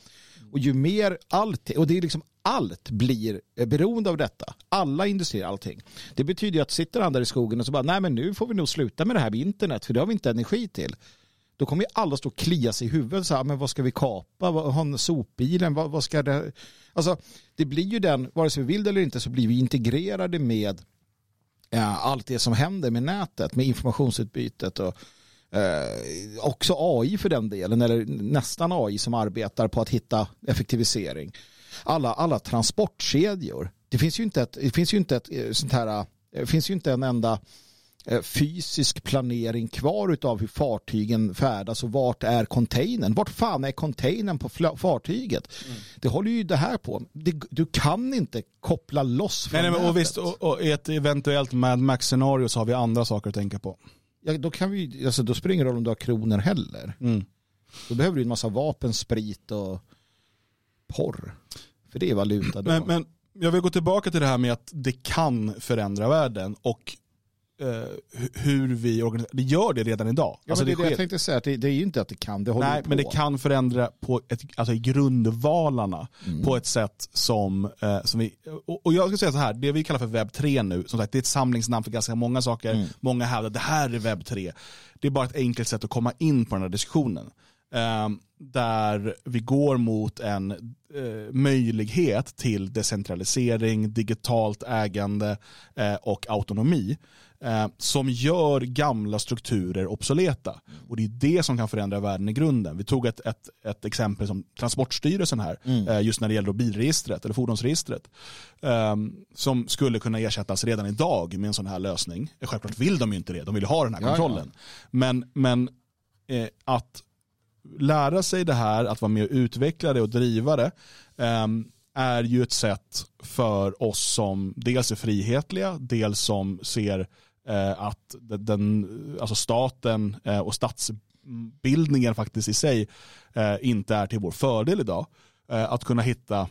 C: Och ju mer allt, och det är liksom allt blir eh, beroende av detta. Alla industrier, allting. Det betyder ju att sitter han där i skogen och så bara, nej men nu får vi nog sluta med det här med internet för det har vi inte energi till. Då kommer ju alla stå och klia sig i huvudet så här, ah, men vad ska vi kapa? Vad, har sopbilen? Vad, vad ska det? Alltså, det blir ju den, vare sig vi vill det eller inte så blir vi integrerade med Eh, allt det som händer med nätet, med informationsutbytet och eh, också AI för den delen, eller nästan AI som arbetar på att hitta effektivisering. Alla, alla transportkedjor. Det finns ju inte ett, det finns ju inte ett eh, sånt här, det finns ju inte en enda eh, fysisk planering kvar utav hur fartygen färdas och vart är containern? Vart fan är containern på fartyget? Det håller ju det här på. Du kan inte koppla loss från
B: Nej, nej, men, och visst, och, och i ett eventuellt Mad Max-scenario så har vi andra saker att tänka på.
C: Ja, då, kan vi, alltså, då spelar det ingen roll om du har kronor heller.
B: Mm.
C: Då behöver du en massa vapen, sprit och porr. För det är valuta då.
B: Men, men jag vill gå tillbaka till det här med att det kan förändra världen och eh, hur vi organiserar. Det gör det redan idag.
C: ja,
B: Alltså,
C: det, är det jag tänkte säga, att det, det är ju inte att det kan, det håller
B: Nej,
C: på.
B: men det kan förändra på ett, alltså grundvalarna
C: Mm.
B: på ett sätt som, eh, som vi, och, och jag ska säga så här, det vi kallar för webb 3 nu, som sagt det är ett samlingsnamn för ganska många saker.
C: Mm.
B: Många hävdar att det här är webb 3. Det är bara ett enkelt sätt att komma in på den här diskussionen. Eh, där vi går mot en eh, möjlighet till decentralisering, digitalt ägande eh, och autonomi eh, som gör gamla strukturer obsoleta. Och det är det som kan förändra världen i grunden. Vi tog ett, ett, ett exempel som Transportstyrelsen här, eh, just när det gäller bilregistret eller fordonsregistret, eh, som skulle kunna ersättas redan idag med en sån här lösning. Självklart vill de ju inte det, de vill ju ha den här
C: Ja, ja.
B: kontrollen. Men, men eh, att lära sig det här, att vara med och utveckla det och driva det, ehm, är ju ett sätt för oss som dels är frihetliga, dels som ser att den- den, alltså staten eh, och statsbildningen faktiskt i sig eh, inte är till vår fördel idag. Eh, att kunna hitta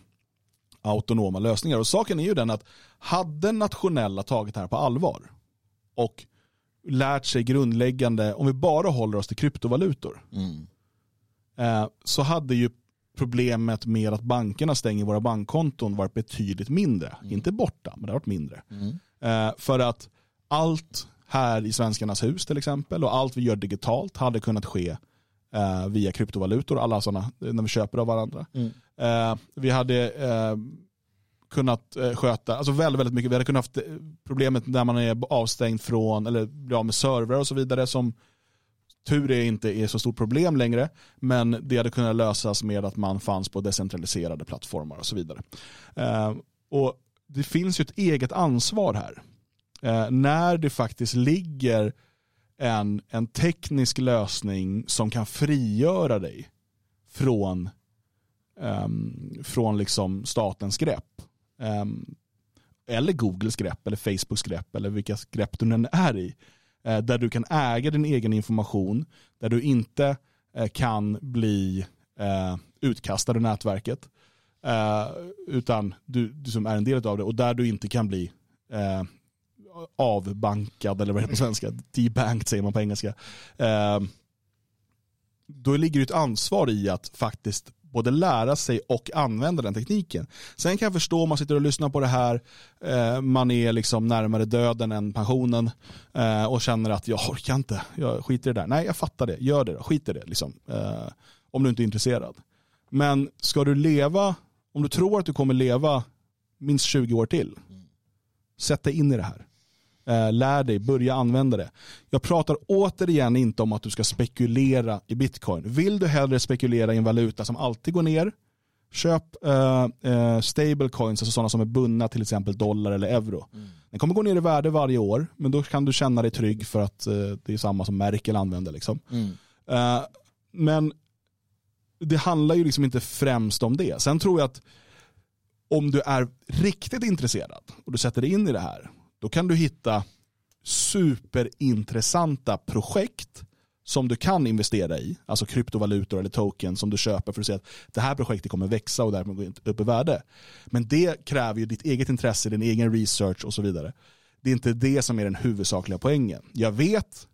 B: autonoma lösningar. Och saken är ju den att hade nationella tagit det här på allvar och lärt sig grundläggande, om vi bara håller oss till kryptovalutor,
C: Mm.
B: eh, så hade ju problemet med att bankerna stänger våra bankkonton varit betydligt mindre. Inte borta, men det har varit mindre.
C: Mm.
B: Eh, för att allt här i Svenskarnas hus till exempel och allt vi gör digitalt hade kunnat ske eh, via kryptovalutor, alla sådana, när vi köper av varandra.
C: Mm.
B: Eh, vi hade eh, kunnat eh, sköta, alltså väldigt, väldigt mycket, vi hade kunnat haft eh, problemet när man är avstängd från, eller blir av med servrar och så vidare som tur är inte är så stort problem längre, men det hade kunnat lösas med att man fanns på decentraliserade plattformar och så vidare. Eh, och det finns ju ett eget ansvar här. Eh, när det faktiskt ligger en, en teknisk lösning som kan frigöra dig från, um, från liksom statens grepp. Um, eller Googles grepp, eller Facebooks grepp, eller vilka grepp du än är i. Uh, där du kan äga din egen information, där du inte uh, kan bli uh, utkastad ur nätverket. Utan du, du som är en del av det och där du inte kan bli avbankad eller vad heter det på svenska, debanked säger man på engelska. Eh, då ligger det ett ansvar i att faktiskt både lära sig och använda den tekniken. Sen kan jag förstå om man sitter och lyssnar på det här, eh, man är liksom närmare döden än pensionen eh, och känner att jag orkar inte, jag skiter i det där. Nej, jag fattar det, gör det då, skit i det liksom. Eh, om du inte är intresserad. Men ska du leva, om du tror att du kommer leva minst 20 år till, sätt dig in i det här. Eh, lär dig, börja använda det. Jag pratar återigen inte om att du ska spekulera i bitcoin. Vill du hellre spekulera i en valuta som alltid går ner, köp uh, uh, stablecoins, alltså sådana som är bundna till exempel dollar eller euro. Den kommer gå ner i värde varje år, men då kan du känna dig trygg för att uh, det är samma som Merkel använder. Liksom.
C: Mm.
B: Uh, men det handlar ju liksom inte främst om det. Sen tror jag att om du är riktigt intresserad och du sätter dig in i det här, då kan du hitta superintressanta projekt som du kan investera i, alltså kryptovalutor eller token som du köper för att se att det här projektet kommer växa och därmed gå upp i värde. Men det kräver ju ditt eget intresse, din egen research och så vidare. Det är inte det som är den huvudsakliga poängen. Jag vet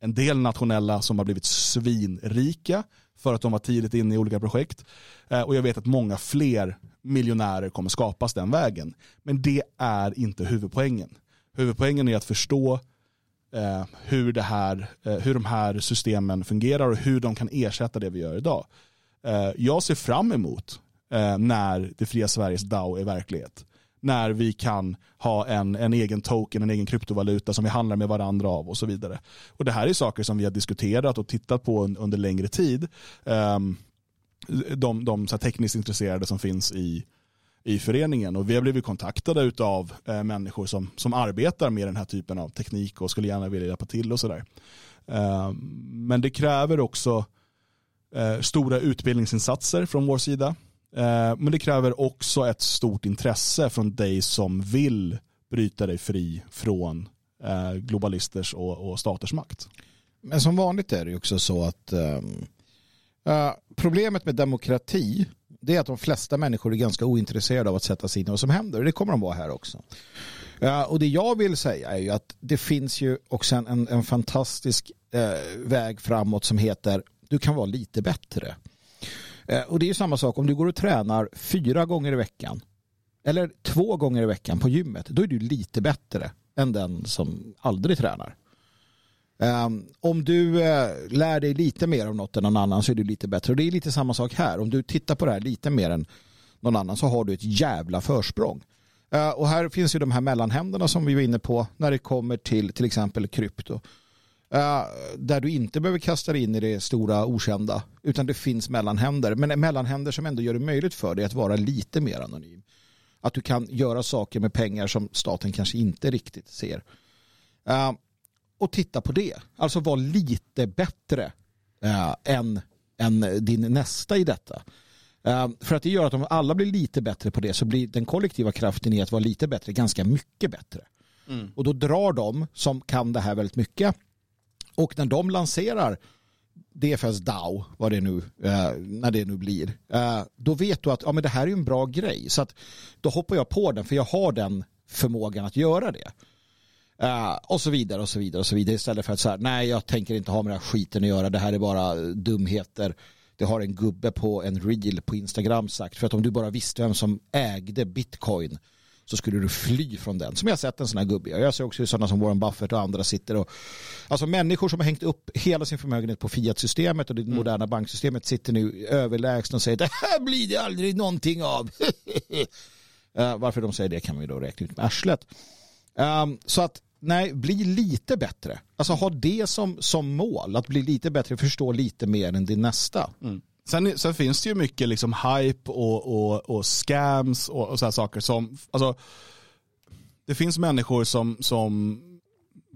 B: en del nationella som har blivit svinrika för att de var tidigt inne i olika projekt. Eh, och jag vet att många fler miljonärer kommer skapas den vägen. Men det är inte huvudpoängen. Huvudpoängen är att förstå eh, hur, det här, eh, hur de här systemen fungerar och hur de kan ersätta det vi gör idag. Eh, jag ser fram emot eh, när det fria Sveriges DAO är verklighet. När vi kan ha en, en egen token, en egen kryptovaluta som vi handlar med varandra av och så vidare. Och det här är saker som vi har diskuterat och tittat på un- under längre tid. Ehm, de de så här tekniskt intresserade som finns i, i föreningen. Och vi har blivit kontaktade av eh, människor som, som arbetar med den här typen av teknik och skulle gärna vilja hjälpa till och sådär. Eh, men det kräver också eh, stora utbildningsinsatser från vår sida. Eh, men det kräver också ett stort intresse från dig som vill bryta dig fri från eh, globalisters och, och staters makt.
C: Men som vanligt är det ju också så att ehm, eh, problemet med demokrati det är att de flesta människor är ganska ointresserade av att sätta sig in i vad som händer. Det kommer de vara här också. Ja, och det jag vill säga är ju att det finns ju också en, en, en fantastisk eh, väg framåt som heter du kan vara lite bättre. Eh, och det är ju samma sak om du går och tränar fyra gånger i veckan eller två gånger i veckan på gymmet då är du lite bättre än den som aldrig tränar. Um, om du uh, lär dig lite mer om något än någon annan så är du lite bättre. Och det är lite samma sak här. Om du tittar på det här lite mer än någon annan så har du ett jävla försprång. Uh, och här finns ju de här mellanhänderna som vi var inne på när det kommer till till exempel krypto. Uh, där du inte behöver kasta dig in i det stora okända utan det finns mellanhänder. Men mellanhänder som ändå gör det möjligt för dig att vara lite mer anonym. Att du kan göra saker med pengar som staten kanske inte riktigt ser. Och titta på det. Alltså vara lite bättre uh, än, än din nästa i detta. Uh, för att det gör att om alla blir lite bättre på det så blir den kollektiva kraften i att vara lite bättre ganska mycket bättre. Och då drar de som kan det här väldigt mycket och när de lanserar DFS DAO, vad det nu, eh, när det nu blir, eh, då vet du att ja, men det här är en bra grej. Så att då hoppar jag på den för jag har den förmågan att göra det. Uh, och så vidare och så vidare och så vidare istället för att säga nej jag tänker inte ha med den här skiten att göra det här är bara dumheter det har en gubbe på en reel på Instagram sagt för att om du bara visste vem som ägde bitcoin så skulle du fly från den. Som jag har sett en sån här gubbe. Jag ser också sådana som Warren Buffett och andra sitter och alltså människor som har hängt upp hela sin förmögenhet på fiat-systemet och det mm. moderna banksystemet sitter nu överlägsna och säger det här blir det aldrig någonting av. uh, varför de säger det kan man ju då räkna ut med arslet. Um, så att nej, bli lite bättre. Alltså ha det som, som mål, att bli lite bättre, förstå lite mer än din nästa. Mm.
B: Sen, sen, finns det ju mycket liksom hype och, och, och scams och, och sådana saker som, alltså, det finns människor som, som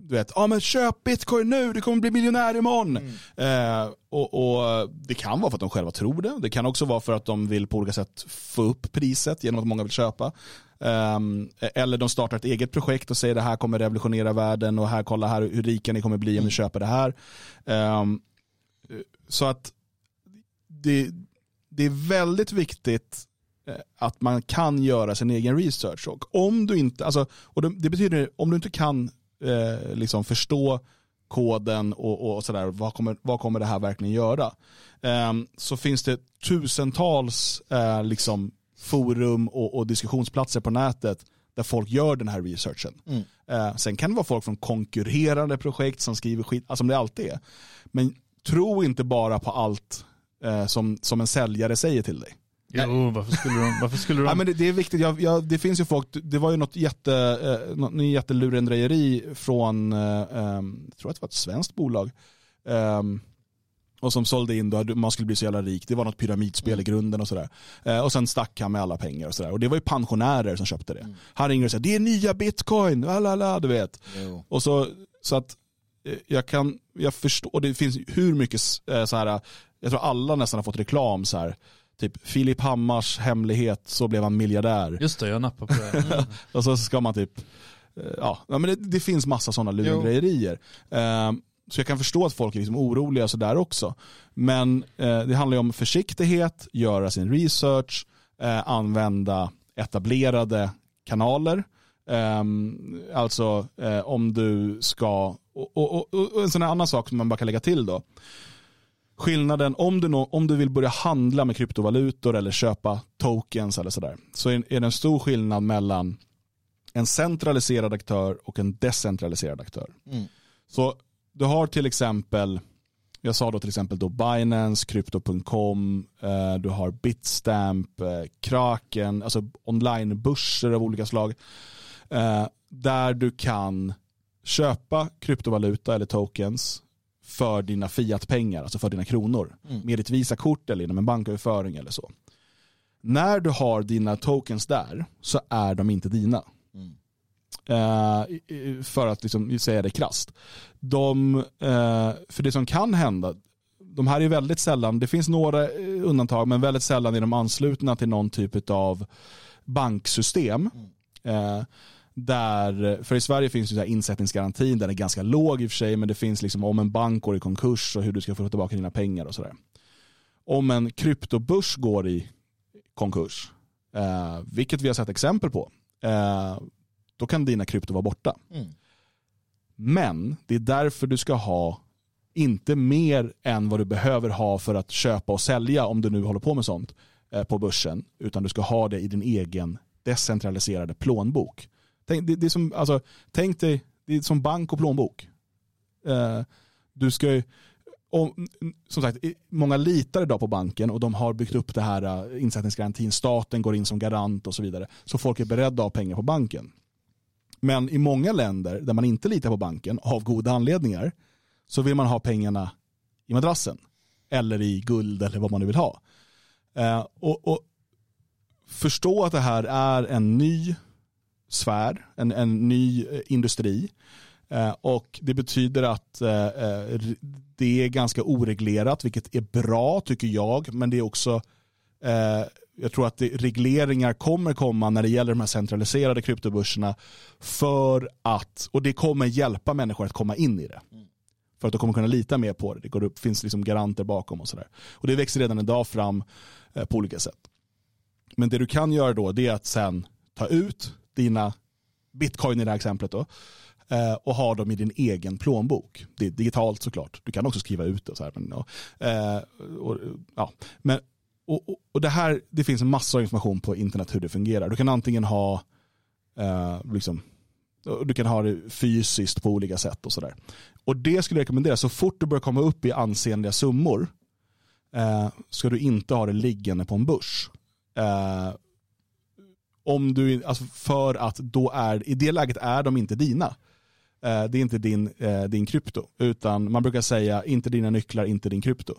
B: du vet, ja ah, men köp bitcoin nu, du kommer bli miljonär imorgon. Mm. Eh, och, och, det kan vara för att de själva tror det. Det kan också vara för att de vill på olika sätt få upp priset genom att många vill köpa. Um, eller de startar ett eget projekt och säger det här kommer revolutionera världen och här kolla här hur rika ni kommer bli om ni mm. köper det här. Um, så att det, det är väldigt viktigt eh, att man kan göra sin egen research. Och om du inte, alltså, och det, det betyder om du inte kan eh, liksom förstå koden och, och sådär, vad kommer, vad kommer det här verkligen göra? Eh, så finns det tusentals eh, liksom, forum och, och, diskussionsplatser på nätet där folk gör den här researchen. Mm. Eh, sen kan det vara folk från konkurrerande projekt som skriver skit, alltså som det alltid är. Men tro inte bara på allt eh, som, som en säljare säger till dig.
A: Jo, varför skulle de? Varför skulle de?
B: ja, men det, det är viktigt, jag, jag, det finns ju folk, det var ju något, jätte, eh, något jättelurendrejeri från, eh, ehm, jag tror att det var ett svenskt bolag, eh, och som sålde in då, man skulle bli så jävla rik, det var något pyramidspel mm. i grunden och sådär. Eh, och sen stack han med alla pengar och sådär. Och det var ju pensionärer som köpte det. Mm. Han ringer och säger, det är nya bitcoin, lalala, du vet. Jo. Och så, så att eh, jag kan, jag förstår, det finns hur mycket eh, så här, jag tror alla nästan har fått reklam så här typ Filip Hammars hemlighet, så blev han miljardär.
A: Just det, jag nappar på det. Mm.
B: och så ska man typ, eh, ja, men det, det finns massa sådana lurendrejerier. Uh, så jag kan förstå att folk är liksom oroliga sådär också. Men uh, det handlar ju om försiktighet, göra sin research, uh, använda etablerade kanaler. Um, alltså om du ska, och, och, och, och en sån här annan sak som man bara kan lägga till då skillnaden om du, om du vill börja handla med kryptovalutor eller köpa tokens eller sådär så är, är det en stor skillnad mellan en centraliserad aktör och en decentraliserad aktör. Mm. Så du har till exempel, jag sa då till exempel då Binance, Crypto.com, eh, du har Bitstamp, eh, Kraken, alltså onlinebörser av olika slag. Eh, där du kan köpa kryptovaluta eller tokens för dina fiatpengar, alltså för dina kronor. Mm. Med ditt Visakort eller genom en banköverföring eller så. När du har dina tokens där så är de inte dina. Mm. Uh, för att liksom säga det krasst. De, uh, för det som kan hända, de här är väldigt sällan, det finns några eh, undantag, men väldigt sällan är de anslutna till någon typ av banksystem. Mm. Uh, där, för i Sverige finns ju så här insättningsgarantin, den är ganska låg i och för sig, men det finns liksom om en bank går i konkurs och hur du ska få tillbaka dina pengar och sådär. Om en kryptobörs går i konkurs, eh, vilket vi har sett exempel på, eh, då kan dina krypto vara borta. Mm. Men det är därför du ska ha inte mer än vad du behöver ha för att köpa och sälja om du nu håller på med sånt eh, på börsen, utan du ska ha det i din egen decentraliserade plånbok. Tänk, det, det är som, alltså, tänk dig, det är som bank och plånbok. Eh, du ska ju, och, som sagt, många litar idag på banken och de har byggt upp det här eh, insättningsgarantin. Staten går in som garant och så vidare. Så folk är beredda att ha pengar på banken. Men i många länder där man inte litar på banken av goda anledningar så vill man ha pengarna i madrassen eller i guld eller vad man nu vill ha. Eh, och, och förstå att det här är en ny sfär, en, en ny eh, industri. Eh, och det betyder att eh, eh det är ganska oreglerat, vilket är bra tycker jag, men det är också eh, jag tror att det, regleringar kommer komma när det gäller de här centraliserade kryptobörserna för att, och det kommer hjälpa människor att komma in i det. För att de kommer kunna lita mer på det. Det går upp, finns liksom garanter bakom och sådär. Och det växer redan idag fram eh, på olika sätt. Men det du kan göra då det är att sen ta ut dina bitcoin i det här exemplet då, eh, och ha dem i din egen plånbok. Det är digitalt såklart. Du kan också skriva ut det. Så här, men, ja. Eh, och, ja. men, och, och, och det här, det finns en massa information på internet hur det fungerar. Du kan antingen ha eh, liksom, du kan ha det fysiskt på olika sätt och sådär. Och det skulle jag rekommendera, så fort du börjar komma upp i ansenliga summor eh, ska du inte ha det liggande på en börs. Eh, om du, alltså för att då är, i det läget är de inte dina. Eh, det är inte din, eh, din krypto, utan man brukar säga inte dina nycklar, inte din krypto.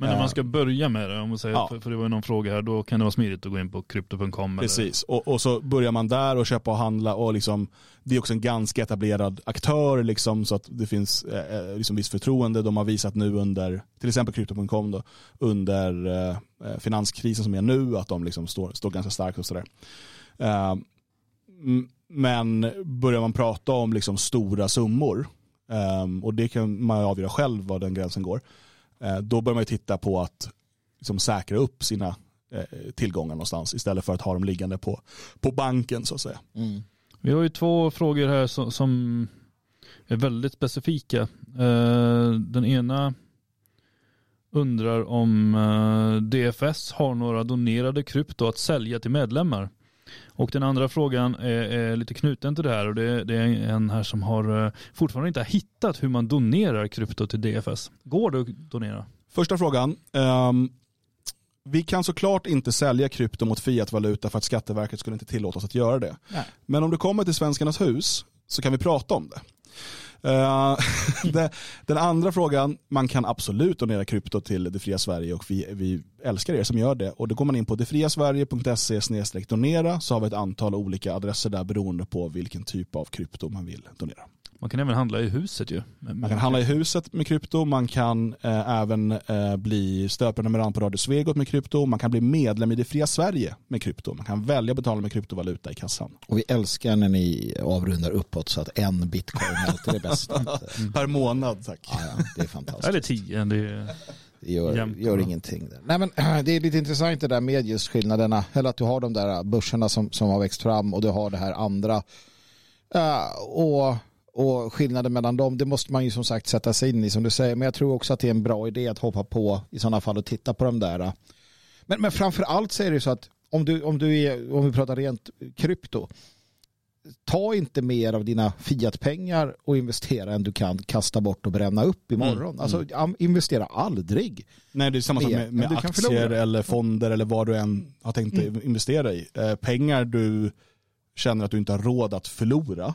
A: Men när man
B: Eh,
A: ska börja med det, om man säger,
B: Ja.
A: för, för det var ju någon fråga här, då kan det vara smidigt att gå in på krypto.com.
B: Precis, och, och så börjar man där och köpa och handla och liksom, det är också en ganska etablerad aktör liksom, så att det finns eh, liksom viss förtroende. De har visat nu under, till exempel Crypto.com då, under eh, finanskrisen som är nu, att de liksom står, står ganska starkt och sådär. Eh, men börjar man prata om liksom stora summor, eh, och det kan man avgöra själv var den gränsen går, eh, då börjar man ju titta på att liksom säkra upp sina eh, tillgångar någonstans istället för att ha dem liggande på, på banken så att säga.
C: Mm.
A: Vi har ju två frågor här som, som är väldigt specifika. Eh, den ena undrar om eh, DFS har några donerade krypto att sälja till medlemmar. Och den andra frågan är, är lite knuten till det här och det, det är en här som har eh, fortfarande inte har hittat hur man donerar krypto till DFS. Går det att donera?
B: Första frågan. ehm, vi kan såklart inte sälja krypto mot fiatvaluta för att Skatteverket skulle inte tillåta oss att göra det.
C: Nej.
B: Men om du kommer till Svenskarnas hus så kan vi prata om det. Eh, den andra frågan, man kan absolut donera krypto till Det fria Sverige och vi, vi älskar er som gör det. Och då går man in på detfriasverige.se donera så har vi ett antal olika adresser där beroende på vilken typ av krypto man vill donera.
A: Man kan även handla i huset ju.
B: Man kan handla i huset med krypto, man kan eh, även eh, bli stödprenumerant på Radio Svegot med krypto, man kan bli medlem i Det fria Sverige med krypto, man kan välja att betala med kryptovaluta i kassan.
C: Och vi älskar när ni avrundar uppåt så att en bitcoin är alltid det bästa.
B: Per månad tack.
C: Ja, ja, det är fantastiskt.
A: Eller tio. Det är...
C: Det gör, gör ingenting. Där. Nej, men, det är lite intressant det där med just skillnaderna. Eller att du har de där börserna som, som har växt fram och du har det här andra. Ja, och, och skillnaden mellan dem, det måste man ju som sagt sätta sig in i som du säger. Men jag tror också att det är en bra idé att hoppa på i sådana fall och titta på de där. Men, men framför allt så är det så att om, du, om, du är, om vi pratar rent krypto, ta inte mer av dina fiatpengar och investera än du kan kasta bort och bränna upp imorgon.
B: Mm,
C: Alltså am- investera aldrig.
B: Nej det är samma sak med, med aktier eller fonder eller vad du än har tänkt
C: Mm.
B: investera i. Eh, pengar du känner att du inte har råd att förlora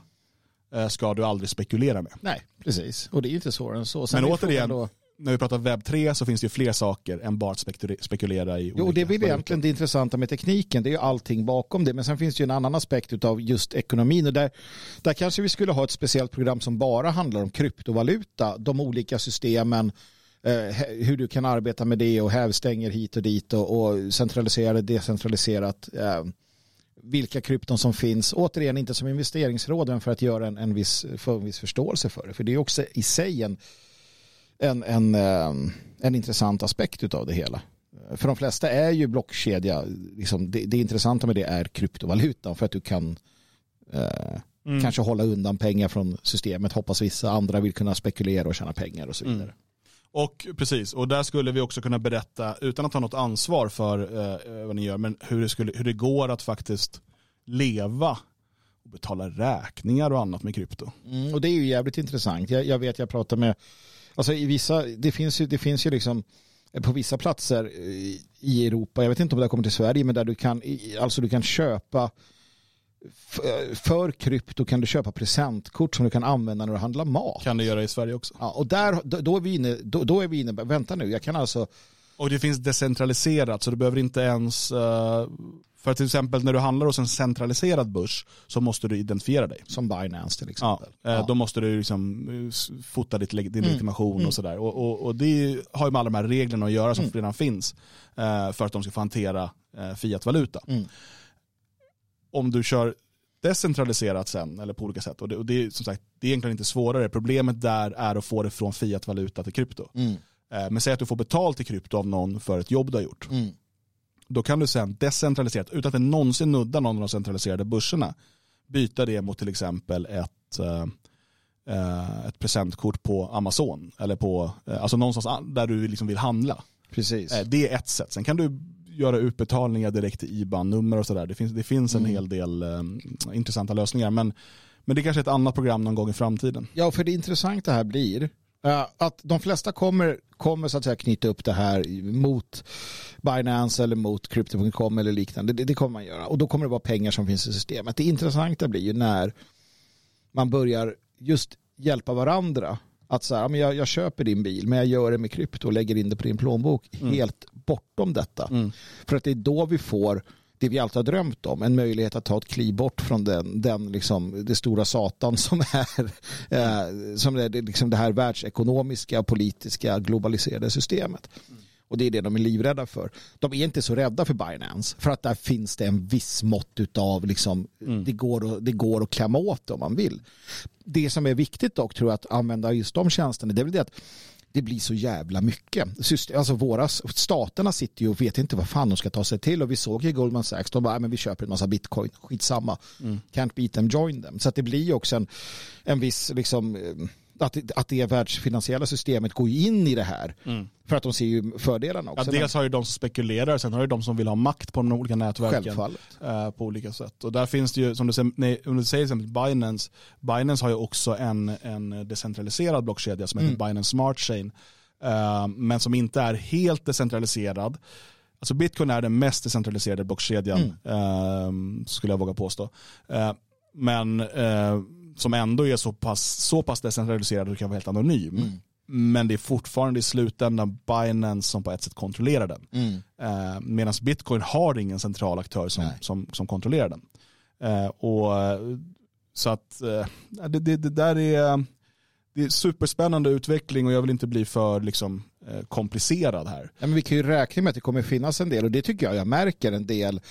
B: ska du aldrig spekulera med.
C: Nej, precis. Och det är ju inte svårare än så. Sen
B: Men återigen,
C: Då,
B: När vi pratar webb 3 så finns det ju fler saker än bara att spekule- spekulera i
C: jo, det är väl egentligen det intressanta med tekniken. Det är ju allting bakom det. Men sen finns det ju en annan aspekt av just ekonomin. Och där, där kanske vi skulle ha ett speciellt program som bara handlar om kryptovaluta. De olika systemen. eh, Hur du kan arbeta med det och hävstänger hit och dit och, och centraliserat, decentraliserat. Vilka krypton som finns. Återigen inte som investeringsråd men för att göra en, en, viss, för en viss förståelse för det. För det är också i sig en, en, en, eh, en intressant aspekt av det hela. För de flesta är ju blockkedja, liksom, det, det intressanta med det är kryptovalutan för att du kan eh,
B: Mm.
C: kanske hålla undan pengar från systemet. Hoppas vissa andra vill kunna spekulera och tjäna pengar och så vidare.
B: Mm. Och precis, och där skulle vi också kunna berätta, utan att ha något ansvar för eh, eh, vad ni gör, men hur det, skulle, hur det går att faktiskt leva och betala räkningar och annat med krypto.
C: Mm, och det är ju jävligt intressant. Jag, jag vet, jag pratar med, alltså i vissa, det finns ju, det finns ju liksom eh, på vissa platser eh, i Europa, jag vet inte om det kommer till Sverige, men där du kan, alltså du kan köpa för krypto kan du köpa presentkort som du kan använda när du handlar mat.
B: Kan det göra i Sverige också.
C: Ja, och där, då, då, är vi inne, då, då är vi inne, vänta nu, jag kan alltså,
B: Och det finns decentraliserat, så du behöver inte ens, eh, för till exempel när du handlar hos en centraliserad börs så måste du identifiera dig.
C: som Binance till
B: Ja,
C: exempel.
B: eh, Då måste du liksom eh, fota ditt, din
C: Mm.
B: legitimation
C: Mm.
B: och sådär. Och, och, och det har ju med alla de här reglerna att göra som
C: Mm.
B: redan finns eh, för att de ska få hantera eh, fiatvaluta.
C: Mm.
B: Om du kör decentraliserat sen, eller på olika sätt. Och det, och det, är, som sagt, det är egentligen inte svårare. Problemet där är att få det från fiatvaluta till krypto.
C: Mm.
B: Eh, Men säg att du får betalt i krypto av någon för ett jobb du har gjort.
C: Mm.
B: Då kan du sen decentraliserat, utan att det någonsin nuddar någon av de centraliserade börserna, byta det mot till exempel ett, eh, eh, ett presentkort på Amazon. Eller på, eh, alltså någonstans an- där du liksom vill handla.
C: Precis.
B: Eh, Det är ett sätt. Sen kan du göra utbetalningar direkt till IBAN-nummer och sådär. Det finns, det finns en
C: Mm.
B: hel del eh, intressanta lösningar. Men, men det är kanske är ett annat program någon gång i framtiden.
C: Ja, för det intressanta här blir eh, att de flesta kommer, kommer så att säga knyta upp det här mot Binance eller mot Crypto.com eller liknande. Det, det kommer man göra. Och då kommer det vara pengar som finns i systemet. Det intressanta blir ju när man börjar just hjälpa varandra. Att så här, men jag, jag köper din bil men jag gör det med krypto och lägger in det på din plånbok. Helt bortom detta. För att det är då vi får det vi alltid har drömt om, en möjlighet att ta ett kliv bort från den, den liksom, det stora satan som är, eh, som är liksom det här världsekonomiska, politiska, globaliserade systemet. Och det är det de är livrädda för. De är inte så rädda för Binance för att där finns det en viss mått utav liksom, det, går att, det går att klämma åt om man vill. Det som är viktigt dock tror jag att använda just de tjänsterna det är väl det att det blir så jävla mycket. Alltså våra staterna sitter ju och vet inte vad fan de ska ta sig till och vi såg ju Goldman Sachs, de bara, "Nej, men vi köper en massa bitcoin, skitsamma. Can't beat them, join them. Så det blir ju också en, en viss, liksom, eh, att, att det världsfinansiella systemet går in i det här. För att de ser ju fördelarna
B: Ja,
C: också.
B: dels har ju de som spekulerar, sen har ju de som vill ha makt på de olika nätverken.
C: Självfallet.
B: eh, på olika sätt. Och där finns det ju, som du säger, nej, om du säger exempel Binance, Binance har ju också en, en decentraliserad blockkedja som heter Binance Smart Chain, eh, men som inte är helt decentraliserad. Alltså Bitcoin är den mest decentraliserade blockkedjan, eh, skulle jag våga påstå. Eh, men eh, som ändå är så pass, så pass decentraliserad att du kan vara helt anonym. Men det är fortfarande i slutändan Binance som på ett sätt kontrollerar den.
C: Mm.
B: Eh, Medan bitcoin har ingen central aktör som,
C: Nej.
B: som, som kontrollerar den. Eh, och, så att eh, det, det, det där är, det är superspännande utveckling och jag vill inte bli för liksom, eh, komplicerad här.
C: Ja, men vi kan ju räkna med att det kommer finnas en del och det tycker jag jag märker en del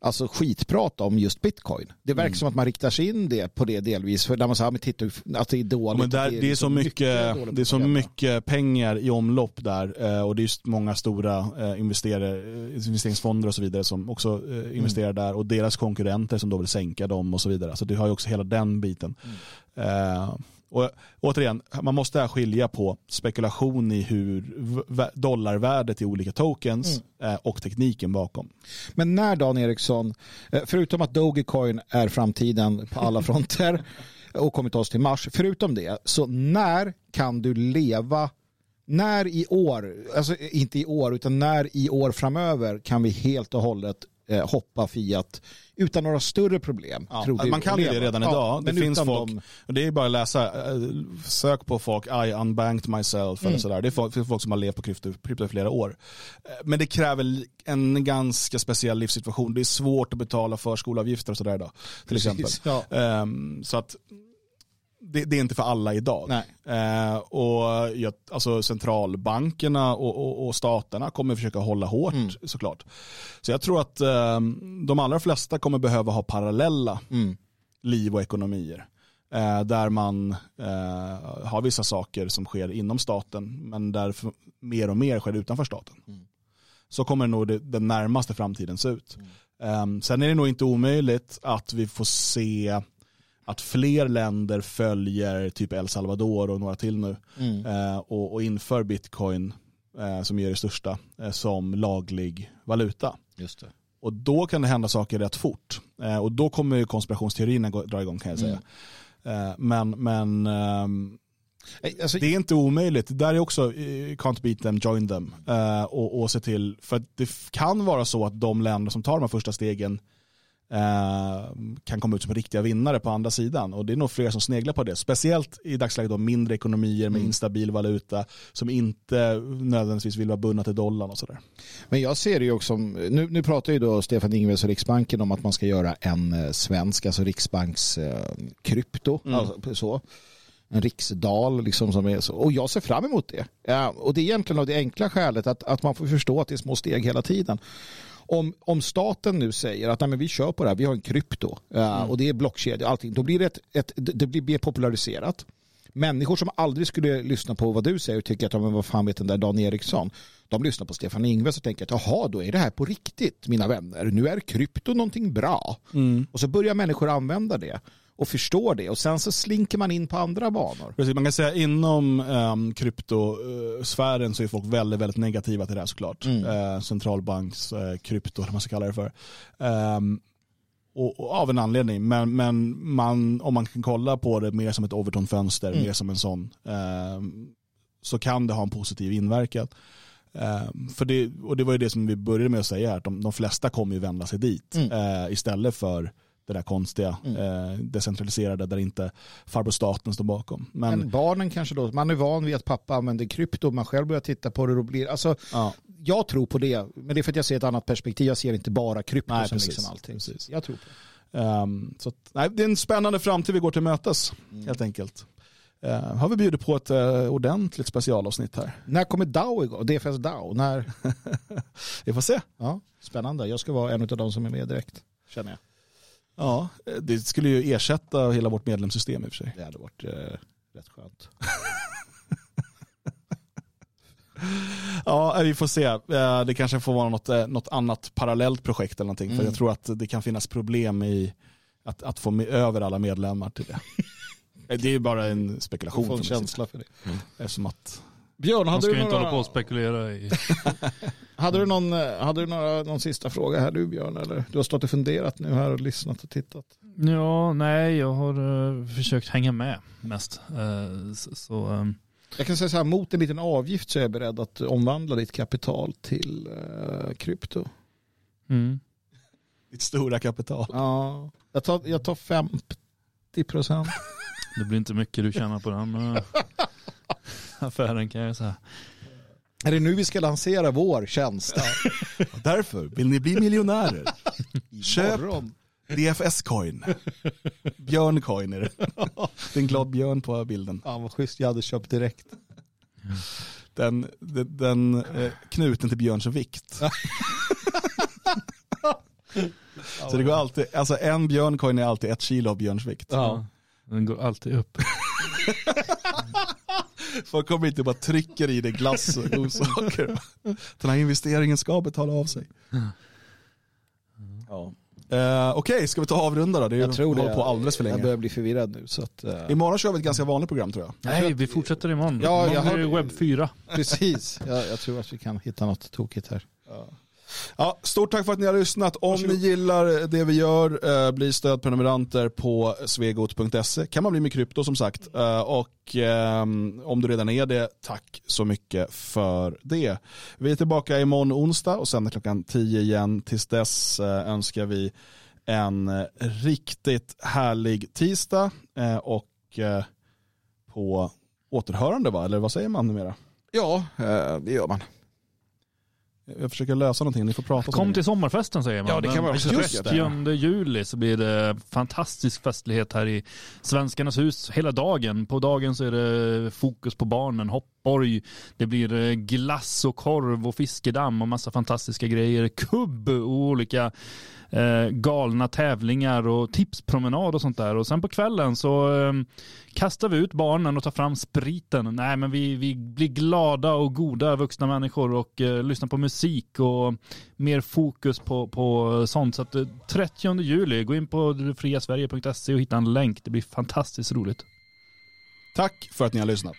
C: alltså skitprat om just bitcoin. Det verkar som att man riktar sig in det på det delvis för där man säger men titta att det är dåligt.
B: men där,
C: att
B: det, är
C: liksom
B: så mycket,
C: dålig
B: det är så mycket pengar i omlopp där eh, och det är just många stora eh, investerare, eh, investeringsfonder och så vidare som också
C: Mm.
B: investerar där och deras konkurrenter som då vill sänka dem och så vidare. Så du har ju också hela den biten.
C: Mm.
B: Och återigen, man måste här skilja på spekulation i hur dollarvärdet i olika tokens
C: Mm.
B: eh, och tekniken bakom.
C: Men när Dan Eriksson, eh, förutom att Dogecoin är framtiden på alla fronter och kommer ta oss till Mars, förutom det, så när kan du leva när i år, alltså inte i år, utan när i år framöver kan vi helt och hållet eh, hoppa Fiat utan några större problem?
B: Ja, man kan ju det redan
C: Ja,
B: idag. det
C: men
B: finns folk,
C: dem-
B: det är bara att läsa, eh, sök på folk, I unbanked myself
C: Mm.
B: eller sådär. Det är folk, det finns folk som har levt på krypto, krypto i flera år. Eh, Men det kräver en ganska speciell livssituation. Det är svårt att betala förskolavgifter och sådär idag. Till exempel.
C: Precis, ja.
B: Ehm, så att det, det är inte för alla idag. Eh, och jag, alltså centralbankerna och, och, och staterna kommer försöka hålla hårt
C: Mm.
B: såklart. Så jag tror att eh, de allra flesta kommer behöva ha parallella
C: Mm.
B: liv och ekonomier. Eh, där man eh, har vissa saker som sker inom staten men där mer och mer sker utanför staten.
C: Mm.
B: Så kommer nog det, den närmaste framtiden se ut.
C: Mm.
B: Eh, sen är det nog inte omöjligt att vi får se att fler länder följer typ El Salvador och några till nu
C: Mm.
B: eh, och, och inför bitcoin eh, som är det största eh, som laglig valuta.
C: Just det.
B: Och då kan det hända saker rätt fort. Eh, och då kommer ju konspirationsteorierna gå- dra igång kan jag säga. Eh, men men ehm,
C: Eh, Alltså,
B: det är inte omöjligt. Där är också can't beat them, join them. Eh, och, och se till, för det kan vara så att de länder som tar de här första stegen kan komma ut som riktiga vinnare på andra sidan. Och det är nog fler som sneglar på det. Speciellt i dagsläget då mindre ekonomier med instabil valuta som inte nödvändigtvis vill vara bundna till dollarn och sådär.
C: Men jag ser det ju också, nu, nu pratar ju då Stefan Ingves och Riksbanken om att man ska göra en eh, svensk, alltså Riksbanks eh, krypto, alltså så. En riksdal liksom som är så. Och jag ser fram emot det. Ja, och det är egentligen av det enkla skälet att, att man får förstå att det är små steg hela tiden. Om, om staten nu säger att nej, men vi kör på det här, vi har en krypto uh, och det är blockkedja och allting, då blir det, ett, ett, det blir mer populariserat. Människor som aldrig skulle lyssna på vad du säger och tycker att men vad fan vet den där Dan Eriksson. De lyssnar på Stefan Ingves och tänker att jaha, då är det här på riktigt mina vänner. Nu är krypto någonting bra.
B: Mm.
C: Och så börjar människor använda det och förstår det och sen så slinker man in på andra banor.
B: Precis, man kan säga inom um, kryptosfären så är folk väldigt, väldigt negativa till det här såklart.
C: Mm.
B: Uh, centralbanks uh, krypto, eller man ska kalla det för. Um, och, och, av en anledning, men, men man, om man kan kolla på det mer som ett Overton-fönster,
C: Mm.
B: mer som en sån, um, så kan det ha en positiv inverkan. Um, för det, och det var ju det som vi började med att säga, att de, de flesta kommer ju vända sig dit
C: Mm.
B: uh, istället för det där konstiga,
C: Mm.
B: eh, decentraliserade där inte farbror staten står bakom. Men,
C: Men barnen kanske då, man är van vid att pappa använder krypto, man själv börjar titta på det och blir, alltså
B: ja,
C: jag tror på det, men det är för att jag ser ett annat perspektiv, jag ser inte bara krypto
B: Nej,
C: som
B: precis,
C: liksom allting.
B: precis.
C: Jag tror på det.
B: ehm, så att, nej, det är en spännande framtid vi går till mötes
C: Mm.
B: helt enkelt. Uh, har vi bjudit på ett uh, ordentligt specialavsnitt här.
C: När kommer DAO igång? DFS DAO? När?
B: Vi får se.
C: Ja, spännande. Jag ska vara en av de som är med direkt, känner jag.
B: Ja, eh, det skulle ju ersätta hela vårt medlemssystem i och för sig.
C: Det hade varit eh, rätt skönt.
B: Ja, vi får se. Eh, Det kanske får vara något, eh, något annat parallellt projekt eller någonting. För
C: Mm.
B: jag tror att det kan finnas problem i att, att få med över alla medlemmar till det. Eh, Det är ju bara en spekulation.
C: Få en
B: från min sida.
C: känsla för det.
B: Eftersom att,
C: Björn,
A: Man
C: hade
A: ska
C: du,
A: ju inte hålla
C: några,
A: på och spekulera i...
C: hade du, någon, hade du några, någon sista fråga här du Björn? Eller? Du har stått och funderat nu här och lyssnat och tittat.
A: Ja, nej, jag har eh, försökt hänga med mest. Eh, så, så ehm,
C: Jag kan säga så här, mot en liten avgift så är jag beredd att omvandla ditt kapital till eh, krypto.
A: mm.
B: ditt stora kapital.
C: Ja, jag tar, jag tar 50 procent.
A: det blir inte mycket du tjänar på den affären kan jag säga.
C: Är det nu vi ska lansera vår tjänst?
B: Och därför, vill ni bli miljonärer? Köp. DFS-coin. Björn-coin är det. Det är en glad björn på bilden.
C: Ja, vad schysst, jag hade köpt direkt.
B: Den, den, den eh, knuten till Björns vikt. Så det går alltid, alltså en björncoin är alltid ett kilo av Björns vikt.
C: Ja.
A: Den går alltid upp.
B: Folk kommer inte bara trycker i det glass och godsaker. Den här investeringen ska betala av sig.
C: Ja.
B: Eh, Okej, ska vi ta avrunda då? Det är
C: Jag tror det.
B: håller på alldeles för
C: Jag
B: länge.
C: börjar bli förvirrad nu. Så att, eh,
B: Imorgon kör vi ett ganska vanligt program tror jag.
A: Nej, vi fortsätter imorgon.
C: Ja,
A: Imorgon
C: jag
A: är
C: har-
A: det webb 4.
C: precis, jag, jag tror att vi kan hitta något tokigt här.
B: Ja, stort tack för att ni har lyssnat. Om
C: Varsågod.
B: ni gillar det vi gör, eh, bli stödprenumeranter på svegot.se. kan man bli med krypto som sagt. Eh, och ehm, om du redan är det, tack så mycket för det. Vi är tillbaka imorgon onsdag och sen klockan 10 igen. Tills dess eh, önskar vi en eh, riktigt härlig tisdag eh, och eh, på återhörande va? Eller vad säger man numera?
C: Ja, eh, det gör man.
B: Jag försöker lösa någonting, ni får prata
A: Kom till sommarfesten säger man.
C: Ja, det kan vara just det.
A: 30 juli så blir det fantastisk festlighet här i Svenskarnas hus hela dagen. På dagen så är det fokus på barnen, hoppborg, det blir eh, glass och korv och fiskedamm och massa fantastiska grejer. Kubb och olika eh, galna tävlingar och tipspromenad och sånt där. Och sen på kvällen så eh, kastar vi ut barnen och tar fram spriten. Nej, men vi, vi blir glada och goda vuxna människor och eh, lyssnar på musik och mer fokus på, på sånt. Så att eh, 30 juli, gå in på friasverige.se och hitta en länk. Det blir fantastiskt roligt.
B: Tack för att ni har lyssnat.